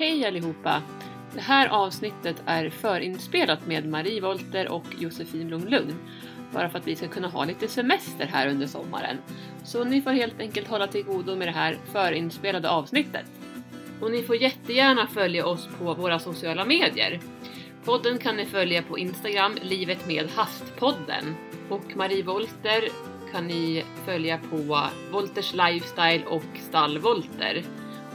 Hej allihopa! Det här avsnittet är förinspelat med Marie Volter och Josefin Blom Lugn. Bara för att vi ska kunna ha lite semester här under sommaren. Så ni får helt enkelt hålla till godo med det här förinspelade avsnittet. Och ni får jättegärna följa oss på våra sociala medier. Podden kan ni följa på Instagram, Livet med Hastpodden. Och Marie Volter kan ni följa på Volters Lifestyle och Stall Stallvolter.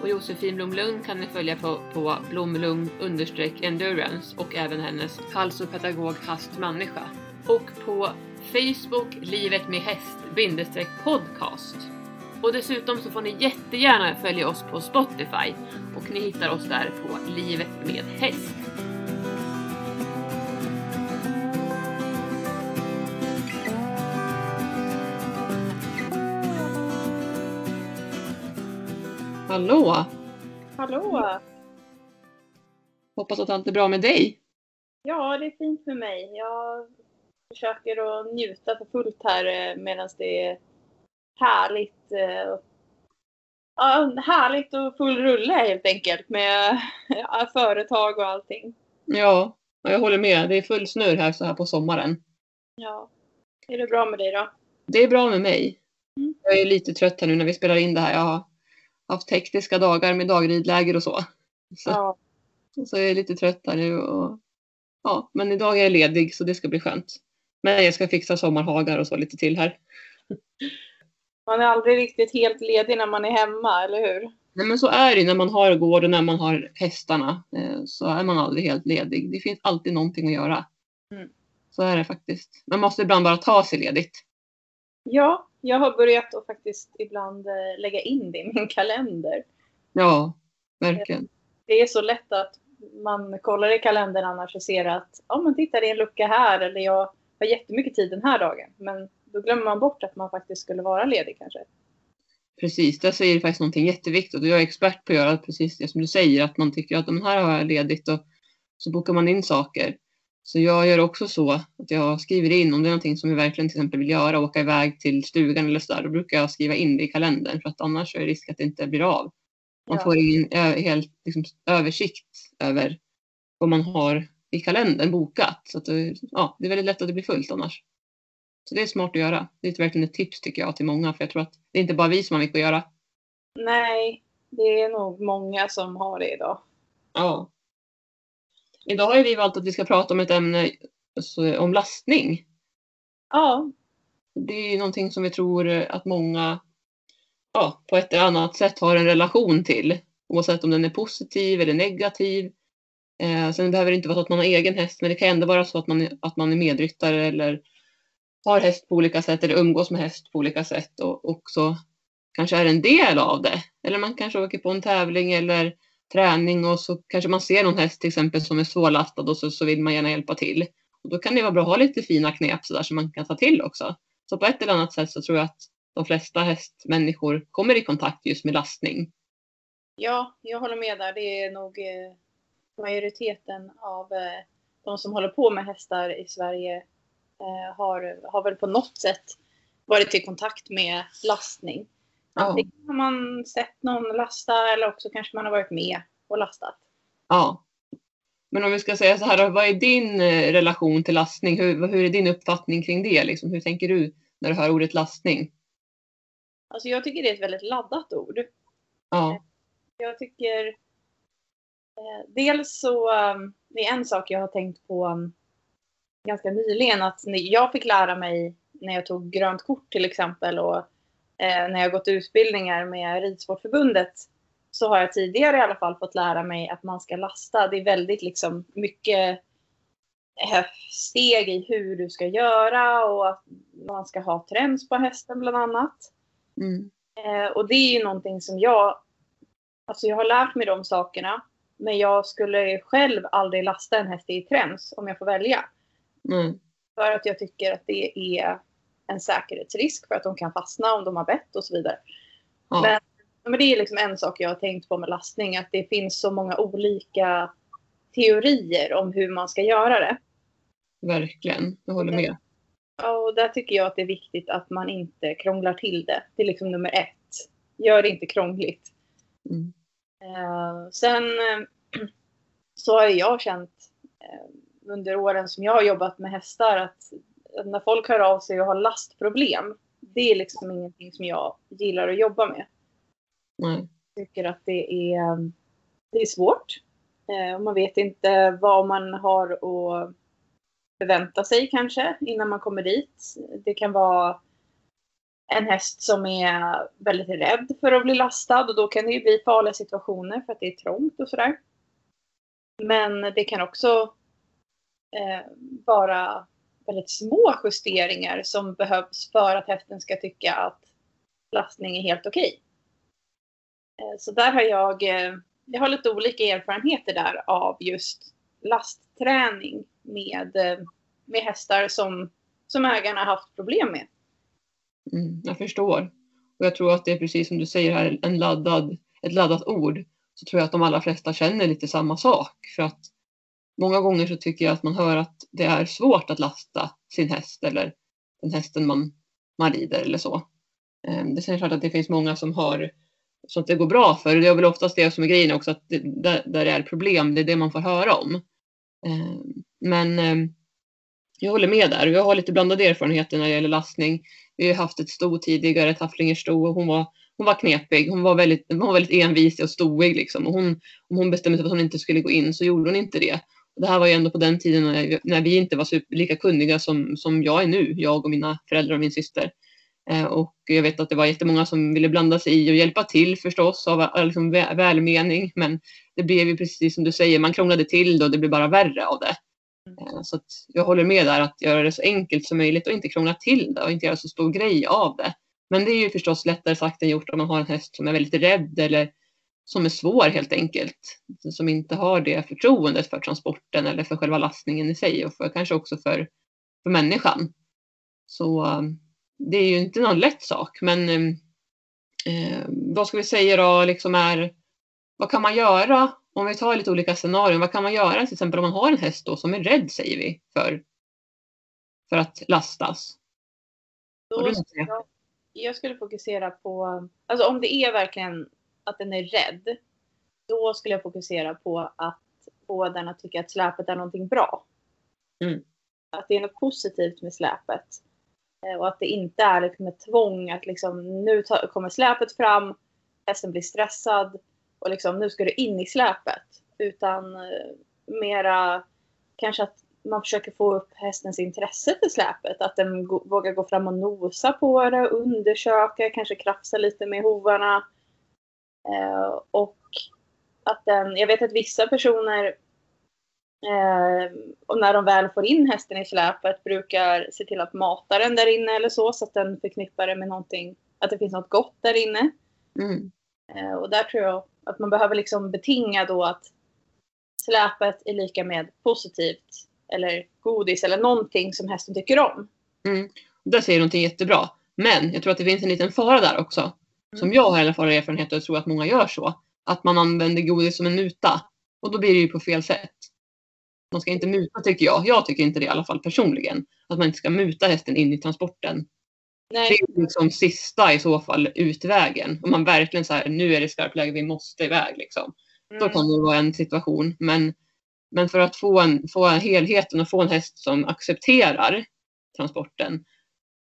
Och Josefin Blomlund kan ni följa på, på blomlugn-endurance och även hennes halsopedagog Hast Människa. Och på Facebook Livet med häst bindestreck podcast. Och dessutom så får ni jättegärna följa oss på Spotify och ni hittar oss där på Livet med häst. Hallå! Hallå! Hoppas att allt är bra med dig. Ja, det är fint med mig. Jag försöker att njuta för fullt här medan det är härligt. eh, Ja, härligt och full rulle helt enkelt med företag och allting. Ja, jag håller med. Det är full snurr här så här på sommaren. Ja. Är det bra med dig då? Det är bra med mig. Mm. Jag är lite trött här nu när vi spelar in det här. Jag haft hektiska dagar med dagridläger och så. Så, Ja. så jag är lite trött här nu. Och, ja, men idag är jag ledig så det ska bli skönt. Men jag ska fixa sommarhagar och så lite till här. Man är aldrig riktigt helt ledig när man är hemma, eller hur? Nej men så är det när man har gård och när man har hästarna. Eh, så är man aldrig helt ledig. Det finns alltid någonting att göra. Mm. Så är det faktiskt. Man måste ibland bara ta sig ledigt. Ja, jag har börjat att faktiskt ibland eh, lägga in det i min kalender. Ja, verkligen. Det är så lätt att man kollar i kalendern annars och ser att ja, men titta det är en lucka här eller jag har jättemycket tid den här dagen. Men då glömmer man bort att man faktiskt skulle vara ledig kanske. Precis, där säger du faktiskt någonting jätteviktigt och jag är expert på att göra precis det som du säger, att man tycker att de här har jag ledigt och så bokar man in saker. Så jag gör också så att jag skriver in om det är någonting som jag verkligen till exempel vill göra, åka iväg till stugan eller sådär, då brukar jag skriva in det i kalendern för att annars är det risk att det inte blir av. Man Ja. får ingen helt liksom, översikt över vad man har i kalendern bokat. Så att ja, det är väldigt lätt att det blir fullt annars. Så det är smart att göra. Det är verkligen ett tips tycker jag till många för jag tror att det är inte bara vi som har mycket att göra. Nej, det är nog många som har det idag. Ja. Idag har ju vi valt att vi ska prata om ett ämne alltså, om lastning. Ja, Det är ju någonting som vi tror att många ja, på ett eller annat sätt har en relation till. Oavsett om den är positiv eller negativ. Eh, sen behöver det inte vara så att man har egen häst men det kan ändå vara så att man, är- att man är medryttare eller har häst på olika sätt eller umgås med häst på olika sätt och också kanske är en del av det. Eller man kanske åker på en tävling eller träning och så kanske man ser någon häst till exempel som är svårlastad och så, så vill man gärna hjälpa till. Och då kan det vara bra att ha lite fina knep så där som man kan ta till också. Så på ett eller annat sätt så tror jag att de flesta hästmänniskor kommer i kontakt just med lastning. ja, jag håller med där. Det är nog eh, majoriteten av eh, de som håller på med hästar i Sverige eh, har, har väl på något sätt varit i kontakt med lastning. Ja. Antingen har man sett någon lasta eller också kanske man har varit med och lastat. ja. Men om vi ska säga så här, vad är din eh, relation till lastning? Hur, hur är din uppfattning kring det? Liksom? Hur tänker du när du hör ordet lastning? Alltså jag tycker det är ett väldigt laddat ord. Ja, Jag tycker eh, dels så, um, det är en sak jag har tänkt på um, ganska nyligen att jag fick lära mig när jag tog grönt kort till exempel och eh, när jag gått utbildningar med Ridsportförbundet så har jag tidigare i alla fall fått lära mig att man ska lasta. Det är väldigt liksom mycket eh, steg i hur du ska göra och att man ska ha träns på hästen bland annat. mm. Eh, och det är ju någonting som jag, alltså jag har lärt mig de sakerna. Men jag skulle själv aldrig lasta en häst i träns om jag får välja. Mm. För att jag tycker att det är en säkerhetsrisk för att de kan fastna om de har bett och så vidare. Ja. Men, men det är liksom en sak jag har tänkt på med lastning. Att det finns så många olika teorier om hur man ska göra det. Verkligen, jag håller med. Ja, Och där tycker jag att det är viktigt att man inte krånglar till det. Det är liksom nummer ett. Gör det inte krångligt. Mm. Eh, sen så har jag känt under åren som jag har jobbat med hästar att när folk hör av sig och har lastproblem, det är liksom ingenting som jag gillar att jobba med. Nej. Jag tycker att det är, det är svårt. Eh, man vet inte vad man har att förvänta sig kanske innan man kommer dit. Det kan vara en häst som är väldigt rädd för att bli lastad och då kan det ju bli farliga situationer för att det är trångt och sådär. Men det kan också eh, vara väldigt små justeringar som behövs för att hästen ska tycka att lastning är helt okej. Eh, så där har jag, eh, jag har lite olika erfarenheter där av just lastträning med, eh, med hästar som, som ägarna haft problem med. Mm, jag förstår. Och jag tror att det är precis som du säger här, en laddad, ett laddat ord. Så tror jag att de allra flesta känner lite samma sak. För att många gånger så tycker jag att man hör att det är svårt att lasta sin häst eller den hästen man, man rider eller så. Ehm, det är klart att det finns många som har så att det går bra för. Det är väl oftast det som är grejen också, att det, där, där det är problem, det är det man får höra om. Ehm, men ehm, jag håller med där. Jag har lite blandade erfarenheter när det gäller lastning. Vi har haft ett sto tidigare, Tafflinger sto, och hon var, hon var knepig. Hon var väldigt, hon var väldigt envis och stoig liksom. Och hon, om hon bestämde sig för att hon inte skulle gå in så gjorde hon inte det. Det här var ju ändå på den tiden när, när vi inte var super, lika kunniga som, som jag är nu, jag och mina föräldrar och min syster. Eh, och jag vet att det var jättemånga som ville blanda sig i och hjälpa till förstås av eh, liksom, välmening. Men det blev ju precis som du säger, man krånglade till det och det blev bara värre av det. Eh, så jag håller med där att göra det så enkelt som möjligt och inte krångla till det och inte göra så stor grej av det. Men det är ju förstås lättare sagt än gjort om man har en häst som är väldigt rädd eller som är svår helt enkelt. Som inte har det förtroendet för transporten eller för själva lastningen i sig och för, kanske också för, för människan. Så um, det är ju inte någon lätt sak men um, eh, vad ska vi säga då liksom är vad kan man göra om vi tar lite olika scenarion, vad kan man göra till exempel om man har en häst då som är rädd säger vi för, för att lastas? Då, jag, jag skulle fokusera på, alltså om det är verkligen att den är rädd, då skulle jag fokusera på att få den att tycka att släpet är någonting bra. Mm. Att det är något positivt med släpet. Eh, och att det inte är liksom ett tvång att liksom, nu kommer släpet fram, hästen blir stressad och liksom, nu ska du in i släpet. Utan eh, mera kanske att man försöker få upp hästens intresse för släpet. Att den vågar gå fram och nosa på det, undersöka, kanske krafsa lite med hovarna. Eh, och att den, jag vet att vissa personer eh, och när de väl får in hästen i släpet brukar se till att mata den där inne eller så så att den förknippar det med någonting, att det finns något gott där inne. Mm. Eh, och där tror jag att man behöver liksom betinga då att släpet är lika med positivt eller godis eller någonting som hästen tycker om. Mm. Där säger du någonting jättebra. Men jag tror att det finns en liten fara där också. Mm. Som jag har i alla fall erfarenhet och jag tror att många gör så. Att man använder godis som en muta. Och då blir det ju på fel sätt. Man ska inte muta tycker jag. Jag tycker inte det i alla fall personligen. Att man inte ska muta hästen in i transporten. Nej. Det är liksom sista i så fall utvägen. Om man verkligen säger nu är det skarpt läge, vi måste iväg liksom. Mm. Då kan det vara en situation. Men, men för att få, en, få helheten och få en häst som accepterar transporten.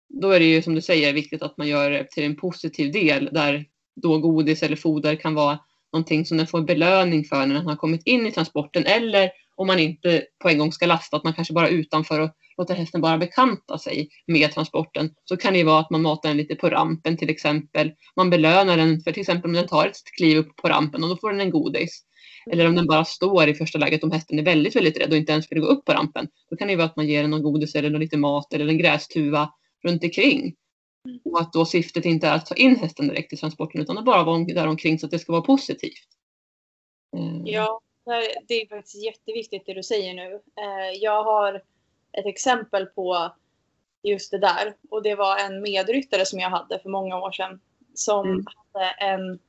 Då är det ju som du säger viktigt att man gör det till en positiv del där då godis eller foder kan vara någonting som den får belöning för när den har kommit in i transporten. Eller om man inte på en gång ska lasta, att man kanske bara utanför och låter hästen bara bekanta sig med transporten. Så kan det ju vara att man matar den lite på rampen till exempel. Man belönar den för till exempel om den tar ett kliv upp på rampen och då får den en godis. Eller om den bara står i första läget om hästen är väldigt, väldigt rädd och inte ens vill gå upp på rampen. Då kan det ju vara att man ger den någon godis eller lite mat eller en grästuva runt omkring. Och att då syftet inte är att ta in hästen direkt i transporten utan att bara vara där omkring så att det ska vara positivt. Eh. Ja, det är faktiskt jätteviktigt det du säger nu. Eh, jag har ett exempel på just det där. Och det var en medryttare som jag hade för många år sedan. Som mm. hade en,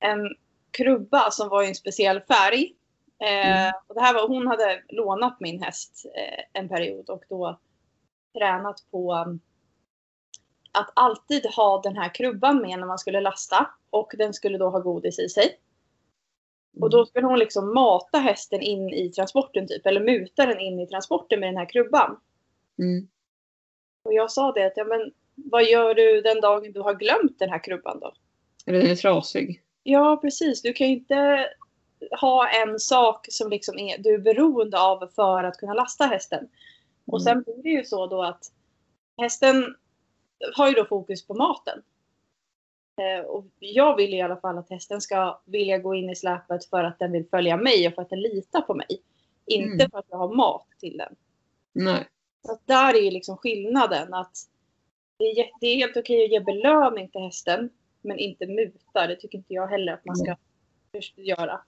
en krubba som var i en speciell färg. Eh, mm. och det här var, hon hade lånat min häst eh, en period och då tränat på um, att alltid ha den här krubban med när man skulle lasta. Och den skulle då ha godis i sig. Och då skulle hon liksom mata hästen in i transporten typ, eller muta den in i transporten med den här krubban. Mm. Och jag sa det att, ja men vad gör du den dagen du har glömt den här krubban då? Eller den är trasig. Ja, precis. Du kan ju inte ha en sak som liksom är, du är beroende av för att kunna lasta hästen. Och Mm. sen blir det ju så då att hästen har ju då fokus på maten. Eh, och jag vill i alla fall att hästen ska vilja gå in i släpet för att den vill följa mig och för att den litar på mig. Inte Mm. för att jag har mat till den. Nej. Så där är ju liksom skillnaden att det är, det är helt okej att ge belöning till hästen men inte muta. Det tycker inte jag heller att man ska först göra.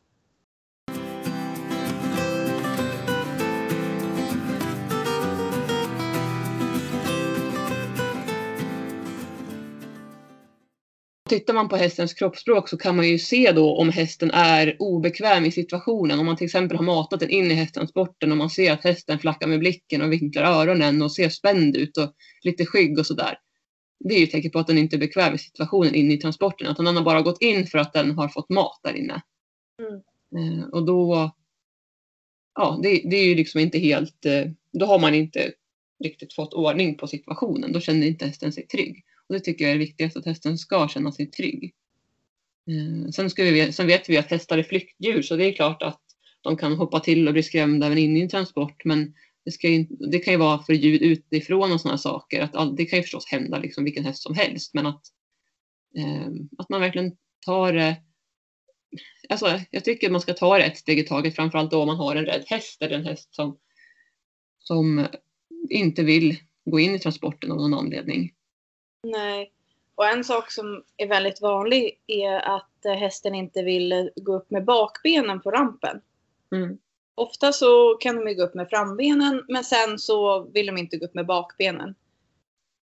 Tittar man på hästens kroppsspråk så kan man ju se då om hästen är obekväm i situationen. Om man till exempel har matat den in i hästtransporten och man ser att hästen flackar med blicken och vinklar öronen och ser spänd ut och lite skygg och sådär. Det är ju ett tecken på att den inte är bekväm i situationen inne i transporten. Att den har bara gått in för att den har fått mat där inne. Mm. Eh, och då, ja, det, det är ju liksom inte helt, eh, då har man inte riktigt fått ordning på situationen. Då känner inte hästen sig trygg. Och det tycker jag är viktigast, att hästen ska känna sig trygg. Eh, sen, ska vi, sen vet vi att hästar är flyktdjur, så det är klart att de kan hoppa till och bli skrämda även inne i en transport. Men det, ska ju, det kan ju vara för ljud utifrån och sådana saker. Att all, det kan ju förstås hända liksom vilken häst som helst. Men att, eh, att man verkligen tar det Alltså, jag tycker man ska ta det ett steg i taget, framförallt då om man har en rädd häst eller en häst som, som inte vill gå in i transporten av någon anledning. Nej. Och en sak som är väldigt vanlig är att eh, hästen inte vill eh, gå upp med bakbenen på rampen. Mm. Ofta så kan de ju gå upp med frambenen men sen så vill de inte gå upp med bakbenen.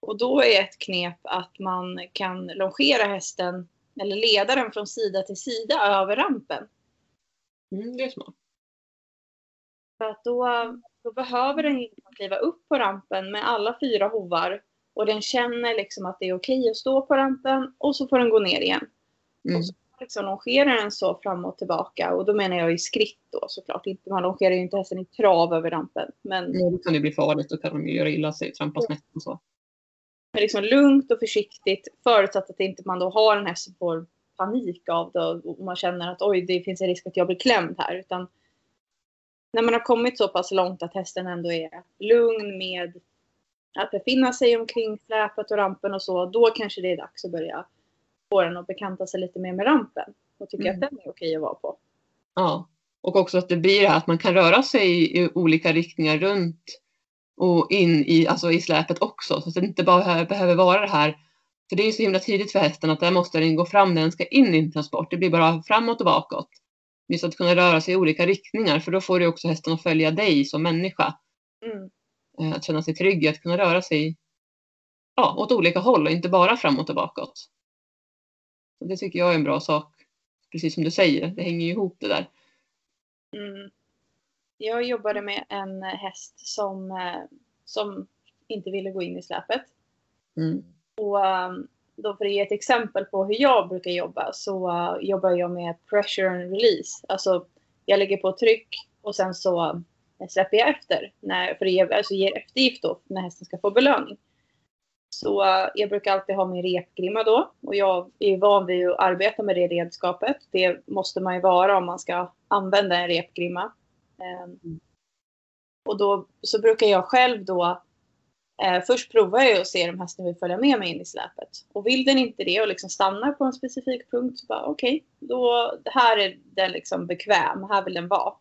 Och då är ett knep att man kan longera hästen eller leda den från sida till sida över rampen. Mm, det är smart. För att då, då behöver den inte kliva upp på rampen med alla fyra hovar och den känner liksom att det är okej att stå på rampen och så får den gå ner igen. Mm. Och så liksom longerar den så fram och tillbaka och då menar jag i skritt då såklart. Inte, man longerar ju inte hästen i trav över rampen. Men Ja, då kan det bli farligt, då kan de ju göra illa sig, trampa snett och så. Men liksom lugnt och försiktigt förutsatt att inte man då har en häst som får panik av det och man känner att oj, det finns en risk att jag blir klämd här. Utan när man har kommit så pass långt att hästen ändå är lugn med att befinna sig omkring släpet och rampen och så, då kanske det är dags att börja få den att bekanta sig lite mer med rampen och tycka Mm. att den är okej att vara på. Ja, och också att det blir det här att man kan röra sig i olika riktningar runt och in i, alltså i släpet också. Så att det inte bara behöver vara det här, för det är så himla tidigt för hästen att där måste den gå fram när den ska in i en transport. Det blir bara framåt och bakåt. Just att kunna röra sig i olika riktningar, för då får du också hästen att följa dig som människa. Mm. Eh, Att känna sig trygg i att kunna röra sig ja, åt olika håll och inte bara framåt och bakåt. Så det tycker jag är en bra sak. Precis som du säger, det hänger ju ihop det där. Mm. Jag jobbade med en häst som, eh, som inte ville gå in i släpet. Mm. Och um, då för att ge ett exempel på hur jag brukar jobba så uh, jobbar jag med pressure and release. Alltså jag lägger på tryck och sen så släpper jag efter. När, för att ge, alltså ger eftergift då när hästen ska få belöning. Så jag brukar alltid ha min repgrimma då. Och jag är van vid att arbeta med det redskapet. Det måste man ju vara om man ska använda en repgrimma. Um, och då så brukar jag själv då Eh, först provar jag att se om hästen vill följa med mig in i släpet. Och vill den inte det och liksom stannar på en specifik punkt så bara okej, då här är den liksom bekväm, här vill den vara.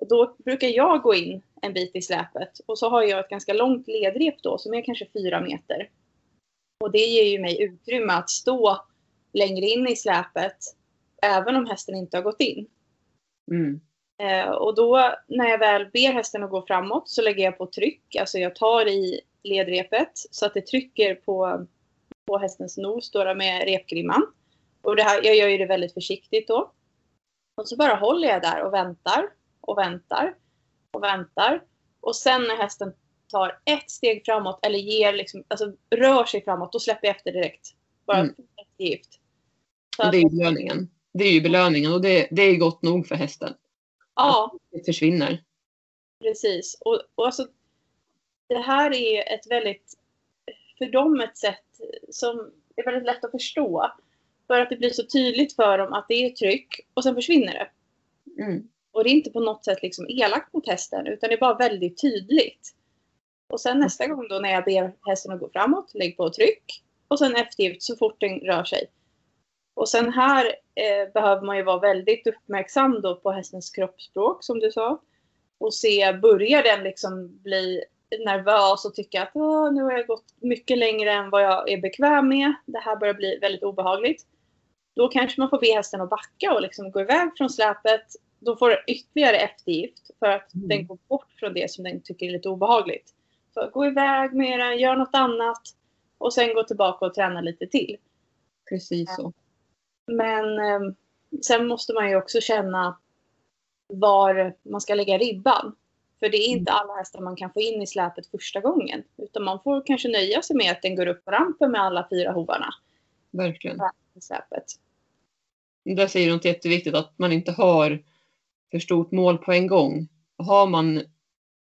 Och då brukar jag gå in en bit i släpet och så har jag ett ganska långt ledrep då som är kanske fyra meter. Och det ger ju mig utrymme att stå längre in i släpet även om hästen inte har gått in. Mm. Eh, och då när jag väl ber hästen att gå framåt så lägger jag på tryck. Alltså jag tar i ledrepet så att det trycker på, på hästens nos då med repgrimman. Och det här, jag gör ju det väldigt försiktigt då. Och så bara håller jag där och väntar och väntar och väntar. Och sen när hästen tar ett steg framåt eller ger liksom, alltså rör sig framåt, då släpper jag efter direkt. Bara Mm. Och att- det är belöningen. det är ju belöningen och det, det är gott nog för hästen. Ja, Det försvinner. precis. Och, och alltså, det här är ett väldigt, för dem ett sätt som är väldigt lätt att förstå. För att det blir så tydligt för dem att det är tryck och sen försvinner det. Mm. Och det är inte på något sätt liksom elakt mot hästen utan det är bara väldigt tydligt. Och sen nästa gång då när jag ber hästen att gå framåt, lägg på tryck. Och sen eftergift så fort den rör sig. Och sen här eh, behöver man ju vara väldigt uppmärksam då på hästens kroppsspråk som du sa. Och se, börjar den liksom bli nervös och tycka att nu har jag gått mycket längre än vad jag är bekväm med. Det här börjar bli väldigt obehagligt. Då kanske man får be hästen att backa och liksom gå iväg från släpet. Då får den ytterligare eftergift för att Mm. den går bort från det som den tycker är lite obehagligt. Så gå iväg med den, gör något annat och sen gå tillbaka och träna lite till. Precis så. Men eh, sen måste man ju också känna var man ska lägga ribban. För det är inte alla hästar man kan få in i släpet första gången. Utan man får kanske nöja sig med att den går upp på rampen med alla fyra hovarna Verkligen. i släpet. Där säger att det är jätteviktigt att man inte har för stort mål på en gång. Har man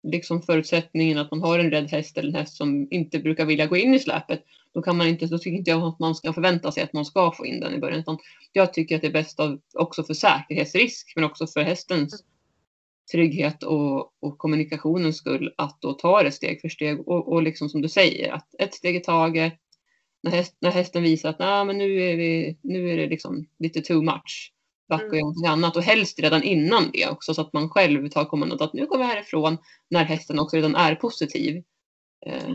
liksom förutsättningen att man har en rädd häst eller en häst som inte brukar vilja gå in i släpet, då kan man inte, då tycker inte jag att man ska förvänta sig att man ska få in den i början. Utan jag tycker att det är bäst av, också för säkerhetsrisk, men också för hästens trygghet och, och kommunikationens skull att då ta det steg för steg och, och liksom som du säger, att ett steg i taget. När, häst, när hästen visar att nah, men nu, är vi, nu är det liksom lite too much, backa och Mm. göra någonting annat och helst redan innan det också så att man själv tar kommandot att nu går vi härifrån när hästen också redan är positiv. Eh,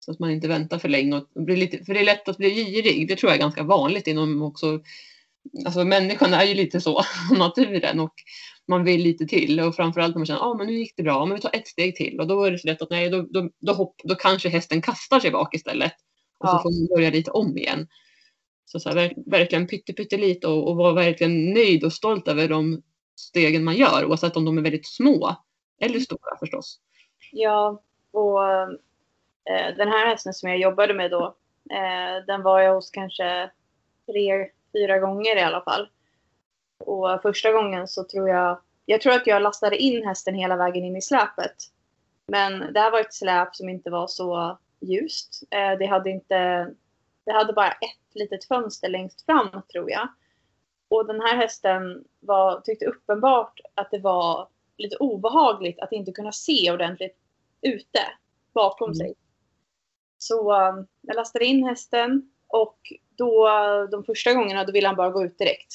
så att man inte väntar för länge. Och blir lite, för det är lätt att bli girig. Det tror jag är ganska vanligt inom också. Alltså människan är ju lite så, naturen. Och man vill lite till. Och framförallt när man känner att ah, men nu gick det bra, men vi tar ett steg till. Och då är det så lätt att nej, då, då, då, hopp, då kanske hästen kastar sig bak istället. Och så Ja. får man börja lite om igen. Så, så här, verk, verkligen pytte, pyttelite och, och vara verkligen nöjd och stolt över de stegen man gör. Oavsett om de är väldigt små eller stora förstås. Ja, och eh, den här hästen som jag jobbade med då, eh, den var jag hos kanske tre, fyra gånger i alla fall. Och första gången så tror jag, jag tror att jag lastade in hästen hela vägen in i släpet. Men det här var ett släp som inte var så ljust. Eh, det hade inte, det hade bara ett litet fönster längst fram tror jag. Och den här hästen var, tyckte uppenbart att det var lite obehagligt att inte kunna se ordentligt ute bakom Mm. sig. Så um, jag lastade in hästen och då de första gångerna då ville han bara gå ut direkt.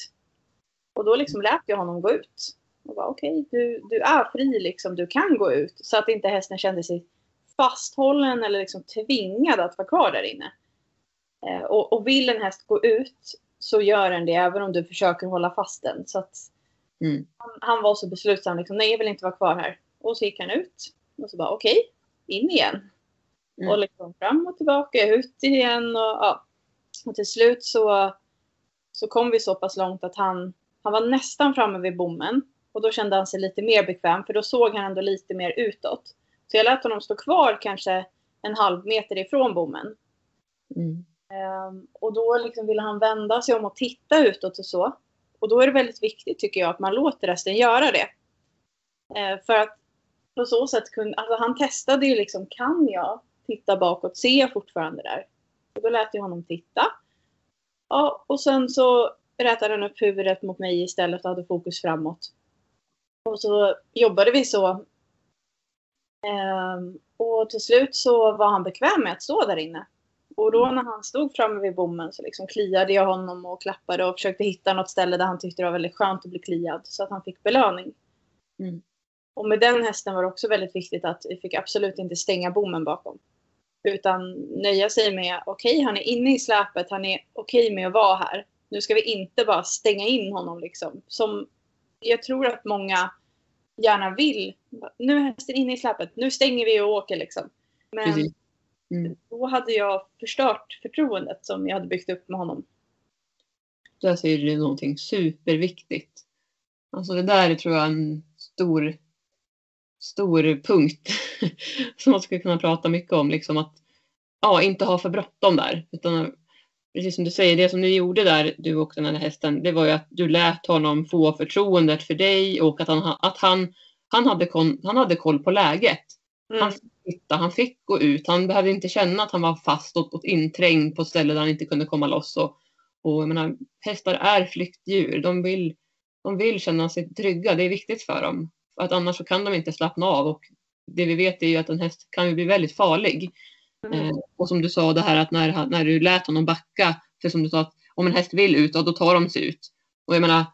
Och då liksom lät jag honom gå ut. Och bara okej, du, du är fri liksom, du kan gå ut. Så att inte hästen kände sig fasthållen eller liksom tvingad att vara kvar där inne. Eh, och, och vill en häst gå ut så gör den det även om du försöker hålla fast den. Så att Mm. han, han var så beslutsam. Liksom, Nej, jag vill inte vara kvar här. Och så gick han ut. Och så bara okej, in igen. Mm. Och liksom fram och tillbaka, ut igen. Och, ja. och till slut så, så kom vi så pass långt att han, han var nästan framme vid bommen. Och då kände han sig lite mer bekväm för då såg han ändå lite mer utåt. Så jag lät honom stå kvar kanske en halv meter ifrån bommen. Mm. Ehm, och då liksom ville han vända sig om och titta utåt och så. Och då är det väldigt viktigt tycker jag att man låter resten göra det. Ehm, för att på så sätt kunde, alltså han testade ju liksom, kan jag titta bakåt? Ser jag fortfarande där? Och då lät jag honom titta. Ja, och sen så rätade han upp huvudet mot mig istället och hade fokus framåt. Och så jobbade vi så. Ehm, och till slut så var han bekväm med att stå där inne. Och då när han stod framme vid bommen så liksom kliade jag honom och klappade och försökte hitta något ställe där han tyckte det var väldigt skönt att bli kliad så att han fick belöning. Mm. Och med den hästen var det också väldigt viktigt att vi fick absolut inte stänga bommen bakom. Utan nöja sig med, okej han är inne i släpet, han är okej med att vara här. Nu ska vi inte bara stänga in honom liksom. Som jag tror att många gärna vill. Nu är hästen inne i släpet, nu stänger vi och åker liksom. Men Precis. Mm. då hade jag förstört förtroendet som jag hade byggt upp med honom. Där säger du någonting superviktigt. Alltså det där är, tror jag en stor, stor punkt som man skulle kunna prata mycket om. Liksom att ja, inte ha för bråttom där. Utan precis som du säger, det som du gjorde där, du och den här hästen, det var ju att du lät honom få förtroendet för dig och att han, att han, han, hade, kon, han hade koll på läget. Mm. Han flytta, han fick gå ut, han behövde inte känna att han var fast och, och inträngd på ställen där han inte kunde komma loss. Och, och jag menar, hästar är flyktdjur, de vill, de vill känna sig trygga, det är viktigt för dem. För att annars så kan de inte slappna av och det vi vet är ju att en häst kan ju bli väldigt farlig. Mm. Eh, och som du sa det här att när, när du lät honom backa, för som du sa att om en häst vill ut, då tar de sig ut. Och jag menar,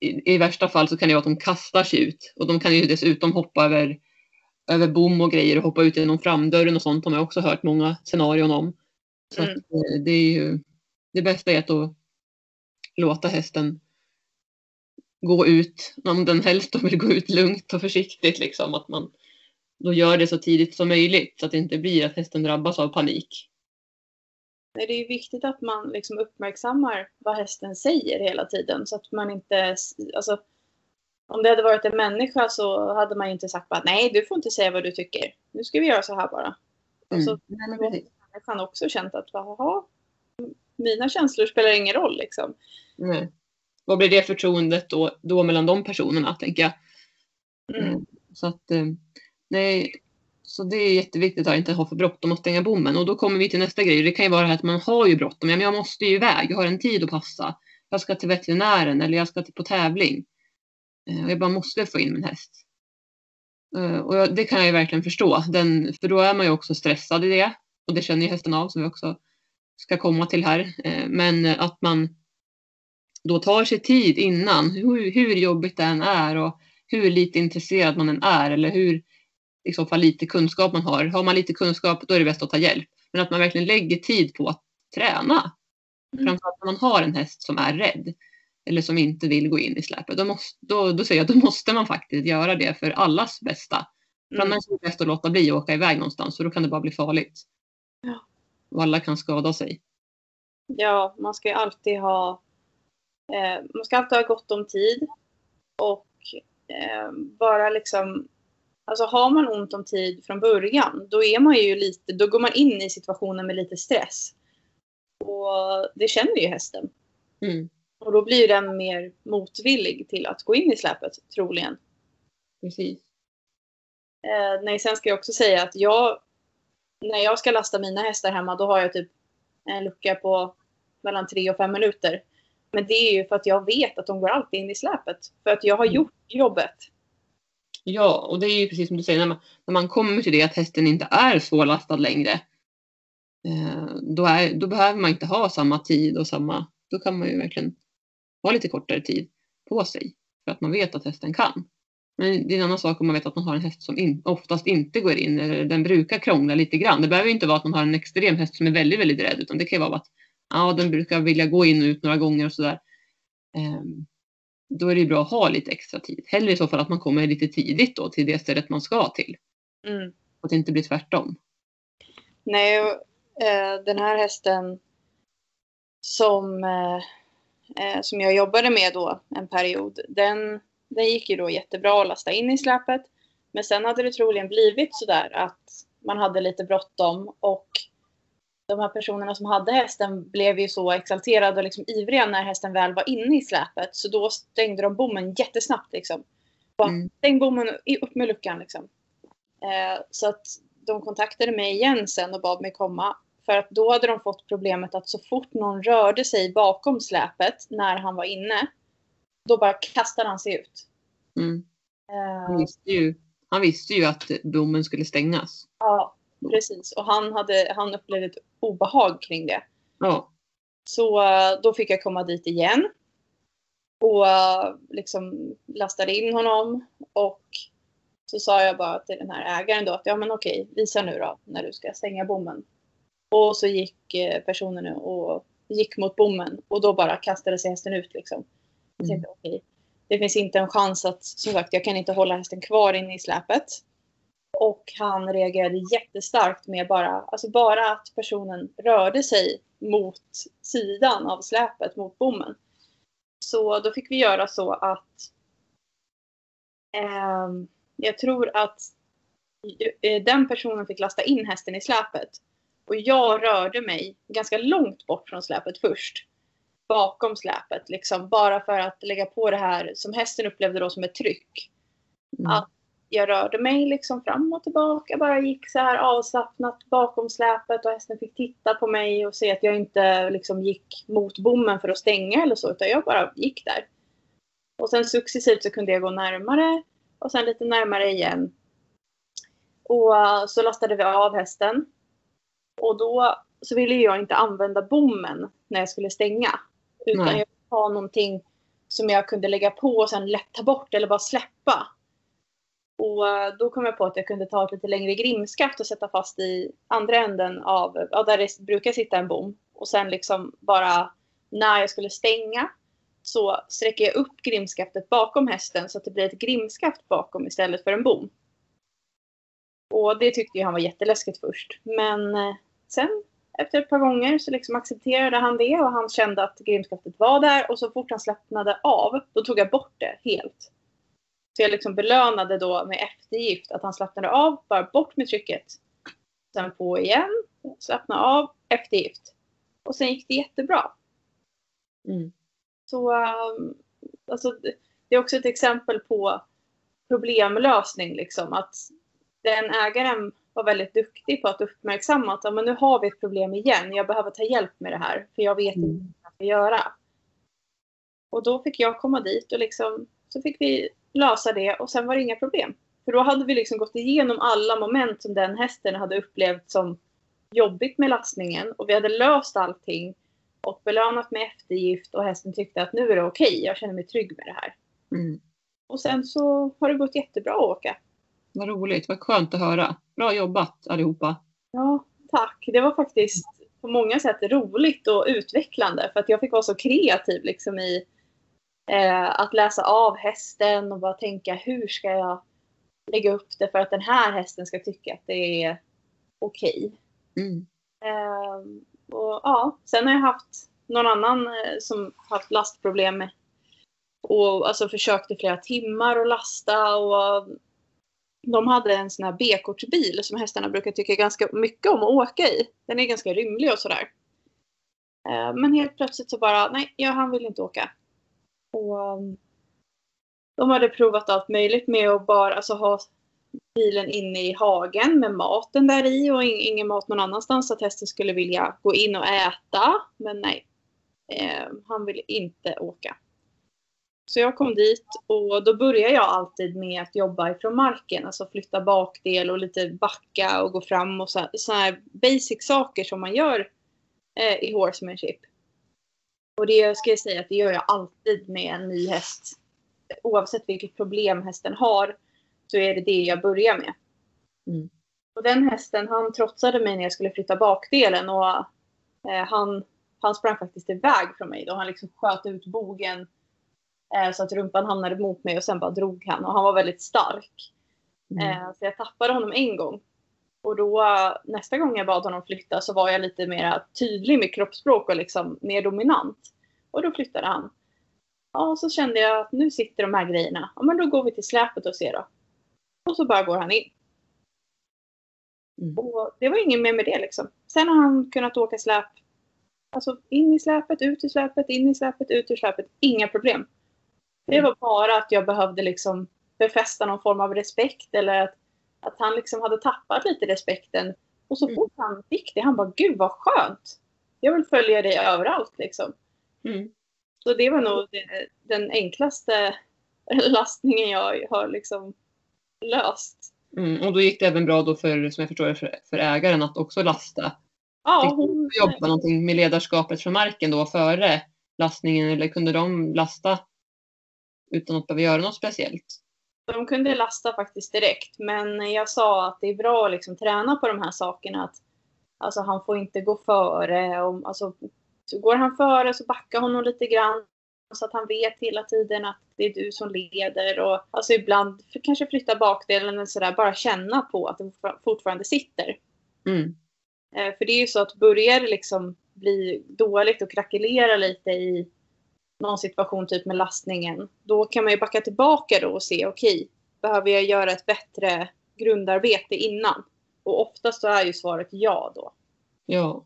i, i värsta fall så kan det vara att de kastar sig ut och de kan ju dessutom hoppa över, över bom och grejer och hoppa ut genom framdörren och sånt har man också hört många scenarion om. Så Mm. att, eh, det är ju det bästa är att då låta hästen gå ut, om den helst då vill gå ut lugnt och försiktigt liksom, att man då gör det så tidigt som möjligt så att det inte blir att hästen drabbas av panik. Det är viktigt att man liksom uppmärksammar vad hästen säger hela tiden så att man inte, alltså om det hade varit en människa så hade man inte sagt bara nej du får inte säga vad du tycker. Nu ska vi göra så här bara. Och så Mm. Nej, människan också känt att jaha, mina känslor spelar ingen roll liksom. Nej. Vad blir det förtroendet då, då mellan de personerna, tänker jag. Mm. Eh, Så att, eh, nej, så det är jätteviktigt att inte ha för bråttom att stänga bommen. Och då kommer vi till nästa grej. Det kan ju vara det här att man har ju bråttom. Ja, men jag måste ju iväg. Jag har en tid att passa. Jag ska till veterinären eller jag ska till, på tävling. Eh, Och jag bara måste få in min häst. Eh, Och det kan jag ju verkligen förstå. Den, för då är man ju också stressad i det. Och det känner ju hästen av som vi också ska komma till här. Eh, Men att man då tar sig tid innan, hur, hur jobbigt det än är och hur lite intresserad man än är eller hur i så fall lite kunskap man har. Har man lite kunskap då är det bäst att ta hjälp. Men att man verkligen lägger tid på att träna. Mm. Framförallt när man har en häst som är rädd eller som inte vill gå in i släpet. Då, måste, då, då säger jag att då måste man faktiskt göra det för allas bästa. För Mm. annars är det bäst att låta bli att åka iväg någonstans för då kan det bara bli farligt. Ja. Och alla kan skada sig. Ja, man ska ju alltid ha eh, man ska alltid ha gott om tid och eh, bara liksom Alltså har man ont om tid från början då är man ju lite, då går man in i situationen med lite stress. Och det känner ju hästen. Mm, Och då blir den mer motvillig till att gå in i släpet troligen. precis. Eh, nej, sen ska jag också säga att jag, när jag ska lasta mina hästar hemma, då har jag typ en lucka på mellan tre och fem minuter. Men det är ju för att jag vet att de går alltid in i släpet. För att jag har Mm. gjort jobbet. Ja, och det är ju precis som du säger, när man, när man kommer till det att hästen inte är svårlastad längre. Eh, då, är, då behöver man inte ha samma tid och samma, då kan man ju verkligen ha lite kortare tid på sig. För att man vet att hästen kan. Men det är en annan sak om man vet att man har en häst som in, oftast inte går in, eller den brukar krångla lite grann. Det behöver inte vara att man har en extrem häst som är väldigt, väldigt rädd, utan det kan ju vara att ja, den brukar vilja gå in och ut några gånger och sådär. Ehm, då är det bra att ha lite extra tid. Hellre i så fall att man kommer lite tidigt då till det stället man ska till. Mm. Och att det inte blir tvärtom. Nej, och, eh, den här hästen som, eh, eh, som jag jobbade med då en period, den, den gick ju då jättebra att lasta in i släpet. Men sen hade det troligen blivit sådär att man hade lite bråttom och de här personerna som hade hästen blev ju så exalterade och liksom ivriga när hästen väl var inne i släpet. Så då stängde de bommen jättesnabbt liksom. Bara, Mm. Stäng bommen, upp med luckan liksom. Eh, så att de kontaktade mig igen sen och bad mig komma. För att då hade de fått problemet att så fort någon rörde sig bakom släpet när han var inne, då bara kastade han sig ut. Mm. Han, Eh, visste ju, han visste ju att bommen skulle stängas. ja, precis. Och han, hade, han upplevde ett obehag kring det. Ja, Så eh, då fick jag komma dit igen. Och eh, liksom lastade in honom. Och så sa jag bara till den här ägaren då att ja men okej, visa nu då när du ska stänga bommen. Och så gick eh, personen och gick mot bommen och då bara kastade sig hästen ut liksom. Jag Mm. tänkte okej, det finns inte en chans att, som sagt, jag kan inte hålla hästen kvar inne i släpet. Och han reagerade jättestarkt med bara, alltså bara att personen rörde sig mot sidan av släpet, mot bommen. Så då fick vi göra så att ehm, jag tror att eh, den personen fick lasta in hästen i släpet. Och jag rörde mig ganska långt bort från släpet först. Bakom släpet, liksom, bara för att lägga på det här som hästen upplevde då som ett tryck. Mm. Att jag rörde mig liksom fram och tillbaka, bara gick så här avslappnat bakom släpet och hästen fick titta på mig och se att jag inte liksom gick mot bommen för att stänga eller så, utan jag bara gick där. Och sen successivt så kunde jag gå närmare och sen lite närmare igen. Och uh, så lastade vi av hästen. Och då så ville jag inte använda bommen när jag skulle stänga. Utan Nej. jag ville ha någonting som jag kunde lägga på och sen lätt ta bort eller bara släppa. Och uh, då kom jag på att jag kunde ta ett lite längre grimskaft och sätta fast i andra änden av, ja, där det brukar sitta en bom. Och sen liksom bara när jag skulle stänga så sträcker jag upp grimskaftet bakom hästen så att det blir ett grimskaft bakom istället för en bom. Och det tyckte ju han var jätteläskigt först. Men eh, sen efter ett par gånger så liksom accepterade han det och han kände att grimskaftet var där och så fort han slappnade av då tog jag bort det helt. Så jag liksom belönade då med eftergift att han slappnade av, bara bort med trycket. Sen på igen, slappna av, eftergift. Och sen gick det jättebra. Mm. Så um, alltså, det är också ett exempel på problemlösning. Liksom, att den ägaren var väldigt duktig på att uppmärksamma att men nu har vi ett problem igen. Jag behöver ta hjälp med det här för jag vet inte Mm. vad jag ska göra. Och då fick jag komma dit och liksom, så fick vi lösa det och sen var det inga problem. För då hade vi liksom gått igenom alla moment som den hästen hade upplevt som jobbigt med lastningen och vi hade löst allting och belönat med eftergift och hästen tyckte att nu är det okej, jag känner mig trygg med det här. Mm. Och sen så har det gått jättebra att åka. Vad roligt, vad skönt att höra. Bra jobbat allihopa. Ja, tack. Det var faktiskt på många sätt roligt och utvecklande för att jag fick vara så kreativ liksom i eh, att läsa av hästen och bara tänka hur ska jag lägga upp det för att den här hästen ska tycka att det är okej. Mm. Ehm, och ja, sen har jag haft någon annan eh, som haft lastproblem och alltså försökt i flera timmar att lasta och de hade en sån här B-kortsbil som hästarna brukar tycka ganska mycket om att åka i. Den är ganska rymlig och sådär. Eh, men helt plötsligt så bara, nej, ja, han vill inte åka. Och ehm, de hade provat allt möjligt med att bara alltså, ha bilen inne i hagen med maten där i och in- ingen mat någon annanstans så att hästen skulle vilja gå in och äta. Men nej, eh, han ville inte åka. Så jag kom dit och då börjar jag alltid med att jobba ifrån marken, alltså flytta bakdel och lite backa och gå fram och så, så här basic saker som man gör eh, i horsemanship. Och det ska jag säga att det gör jag alltid med en ny häst. Oavsett vilket problem hästen har så är det det jag börjar med. Mm. Och den hästen han trotsade mig när jag skulle flytta bakdelen och eh, han, han sprang faktiskt iväg från mig då. Han liksom sköt ut bogen så att rumpan hamnade mot mig och sen bara drog han och han var väldigt stark. Mm. Eh, så jag tappade honom en gång. Och då eh, nästa gång jag bad honom flytta så var jag lite mer tydlig med kroppsspråk och liksom mer dominant. Och då flyttade han. Ja, och så kände jag att nu sitter de här grejerna. Ja, men då går vi till släpet och ser då. Och så bara går han in. Mm. Och det var ingen mer med det liksom. Sen har han kunnat åka släp. Alltså in i släpet, ut ur släpet, in i släpet, ut ur släpet. Inga problem. Det var bara att jag behövde liksom befästa någon form av respekt eller att, att han liksom hade tappat lite respekten. Och så Mm. fort han fick det, han bara gud vad skönt. Jag vill följa dig överallt liksom. Mm. Så det var nog det, den enklaste lastningen jag har liksom löst. Mm. Och då gick det även bra då för, som jag förstår för, för ägaren att också lasta. Ja, hon, jobba någonting med ledarskapet från marken då före lastningen eller kunde de lasta utan att behöva göra något speciellt? de kunde lasta faktiskt direkt. Men jag sa att det är bra att liksom träna på de här sakerna. Att, alltså han får inte gå före. Och, alltså, så går han före så backa honom lite grann. Så att han vet hela tiden att det är du som leder. Och, alltså ibland kanske flytta bakdelen eller sådär. Bara känna på att det fortfarande sitter. Mm. Eh, För det är ju så att börjar det liksom bli dåligt och krackelera lite i någon situation typ med lastningen. Då kan man ju backa tillbaka då och se okej, behöver jag göra ett bättre grundarbete innan? Och oftast så är ju svaret ja då. Ja.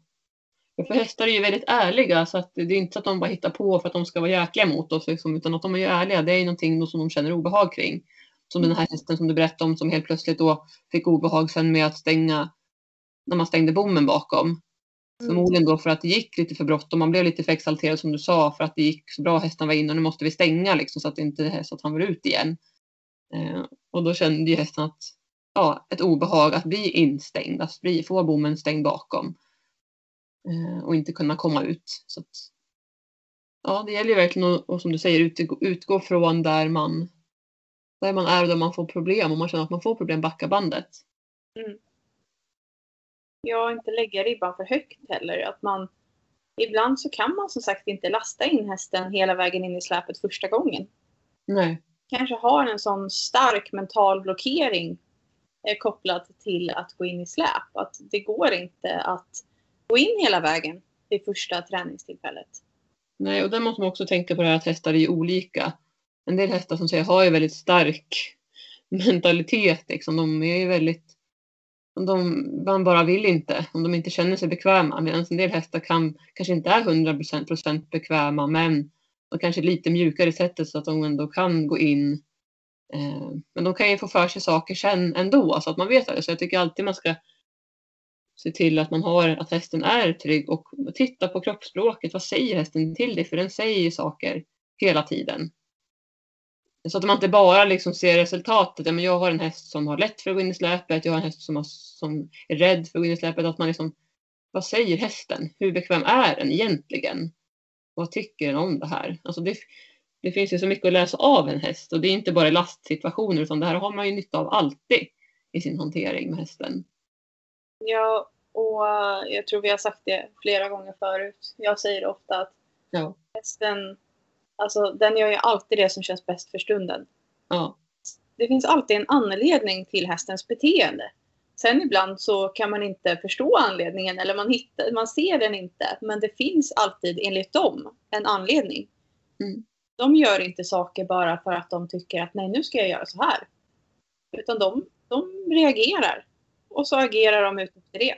För hästar är ju väldigt ärliga så att det är inte så att de bara hittar på för att de ska vara jäkliga mot oss liksom, utan att de är ju ärliga. Det är ju någonting som de känner obehag kring. Som den här hästen som du berättade om som helt plötsligt då fick obehag sen med att stänga när man stängde bommen bakom. Mm. Förmodligen då för att det gick lite för bråttom. Man blev lite för exalterad som du sa för att det gick så bra. Hästen var inne och nu måste vi stänga liksom, så att inte så att han var ut igen. Eh, och då kände ju hästen att ja, ett obehag att bli instängd, att bli, få bommen stängd bakom eh, och inte kunna komma ut. Så att, ja, det gäller ju verkligen att, och som du säger, utgå, utgå från där man, där man är och där man får problem. Om man känner att man får problem, backa bandet. Mm. Ja, inte lägga ribban för högt heller. Att man, ibland så kan man som sagt inte lasta in hästen hela vägen in i släpet första gången. Nej. Kanske har en sån stark mental blockering eh, kopplat till att gå in i släp. Att det går inte att gå in hela vägen vid första träningstillfället. Nej, och där måste man också tänka på det här att hästar är olika. En del hästar som säger har ju väldigt stark mentalitet. Liksom. De är ju väldigt de, man bara vill inte, om de inte känner sig bekväma. Medan en del hästar kan, kanske inte är 100% procent bekväma men de kanske är lite mjukare i sättet så att de ändå kan gå in. Eh, men de kan ju få för sig saker sen ändå så att man vet det. Så jag tycker alltid man ska se till att man har, att hästen är trygg och titta på kroppsspråket. Vad säger hästen till dig? För den säger ju saker hela tiden. Så att man inte bara liksom ser resultatet. Ja, men jag har en häst som har lätt för att gå in i släpet. Jag har en häst som, har, som är rädd för att gå in i släpet. Att man liksom, vad säger hästen? Hur bekväm är den egentligen? Vad tycker den om det här? Alltså det, det finns ju så mycket att läsa av en häst och det är inte bara i lastsituationer utan det här har man ju nytta av alltid i sin hantering med hästen. Ja, och jag tror vi har sagt det flera gånger förut. Jag säger ofta att ja. hästen Alltså den gör ju alltid det som känns bäst för stunden. Ja. Det finns alltid en anledning till hästens beteende. Sen ibland så kan man inte förstå anledningen eller man, hittar, man ser den inte. Men det finns alltid enligt dem en anledning. Mm. De gör inte saker bara för att de tycker att nej nu ska jag göra så här. Utan de, de reagerar. Och så agerar de utefter det.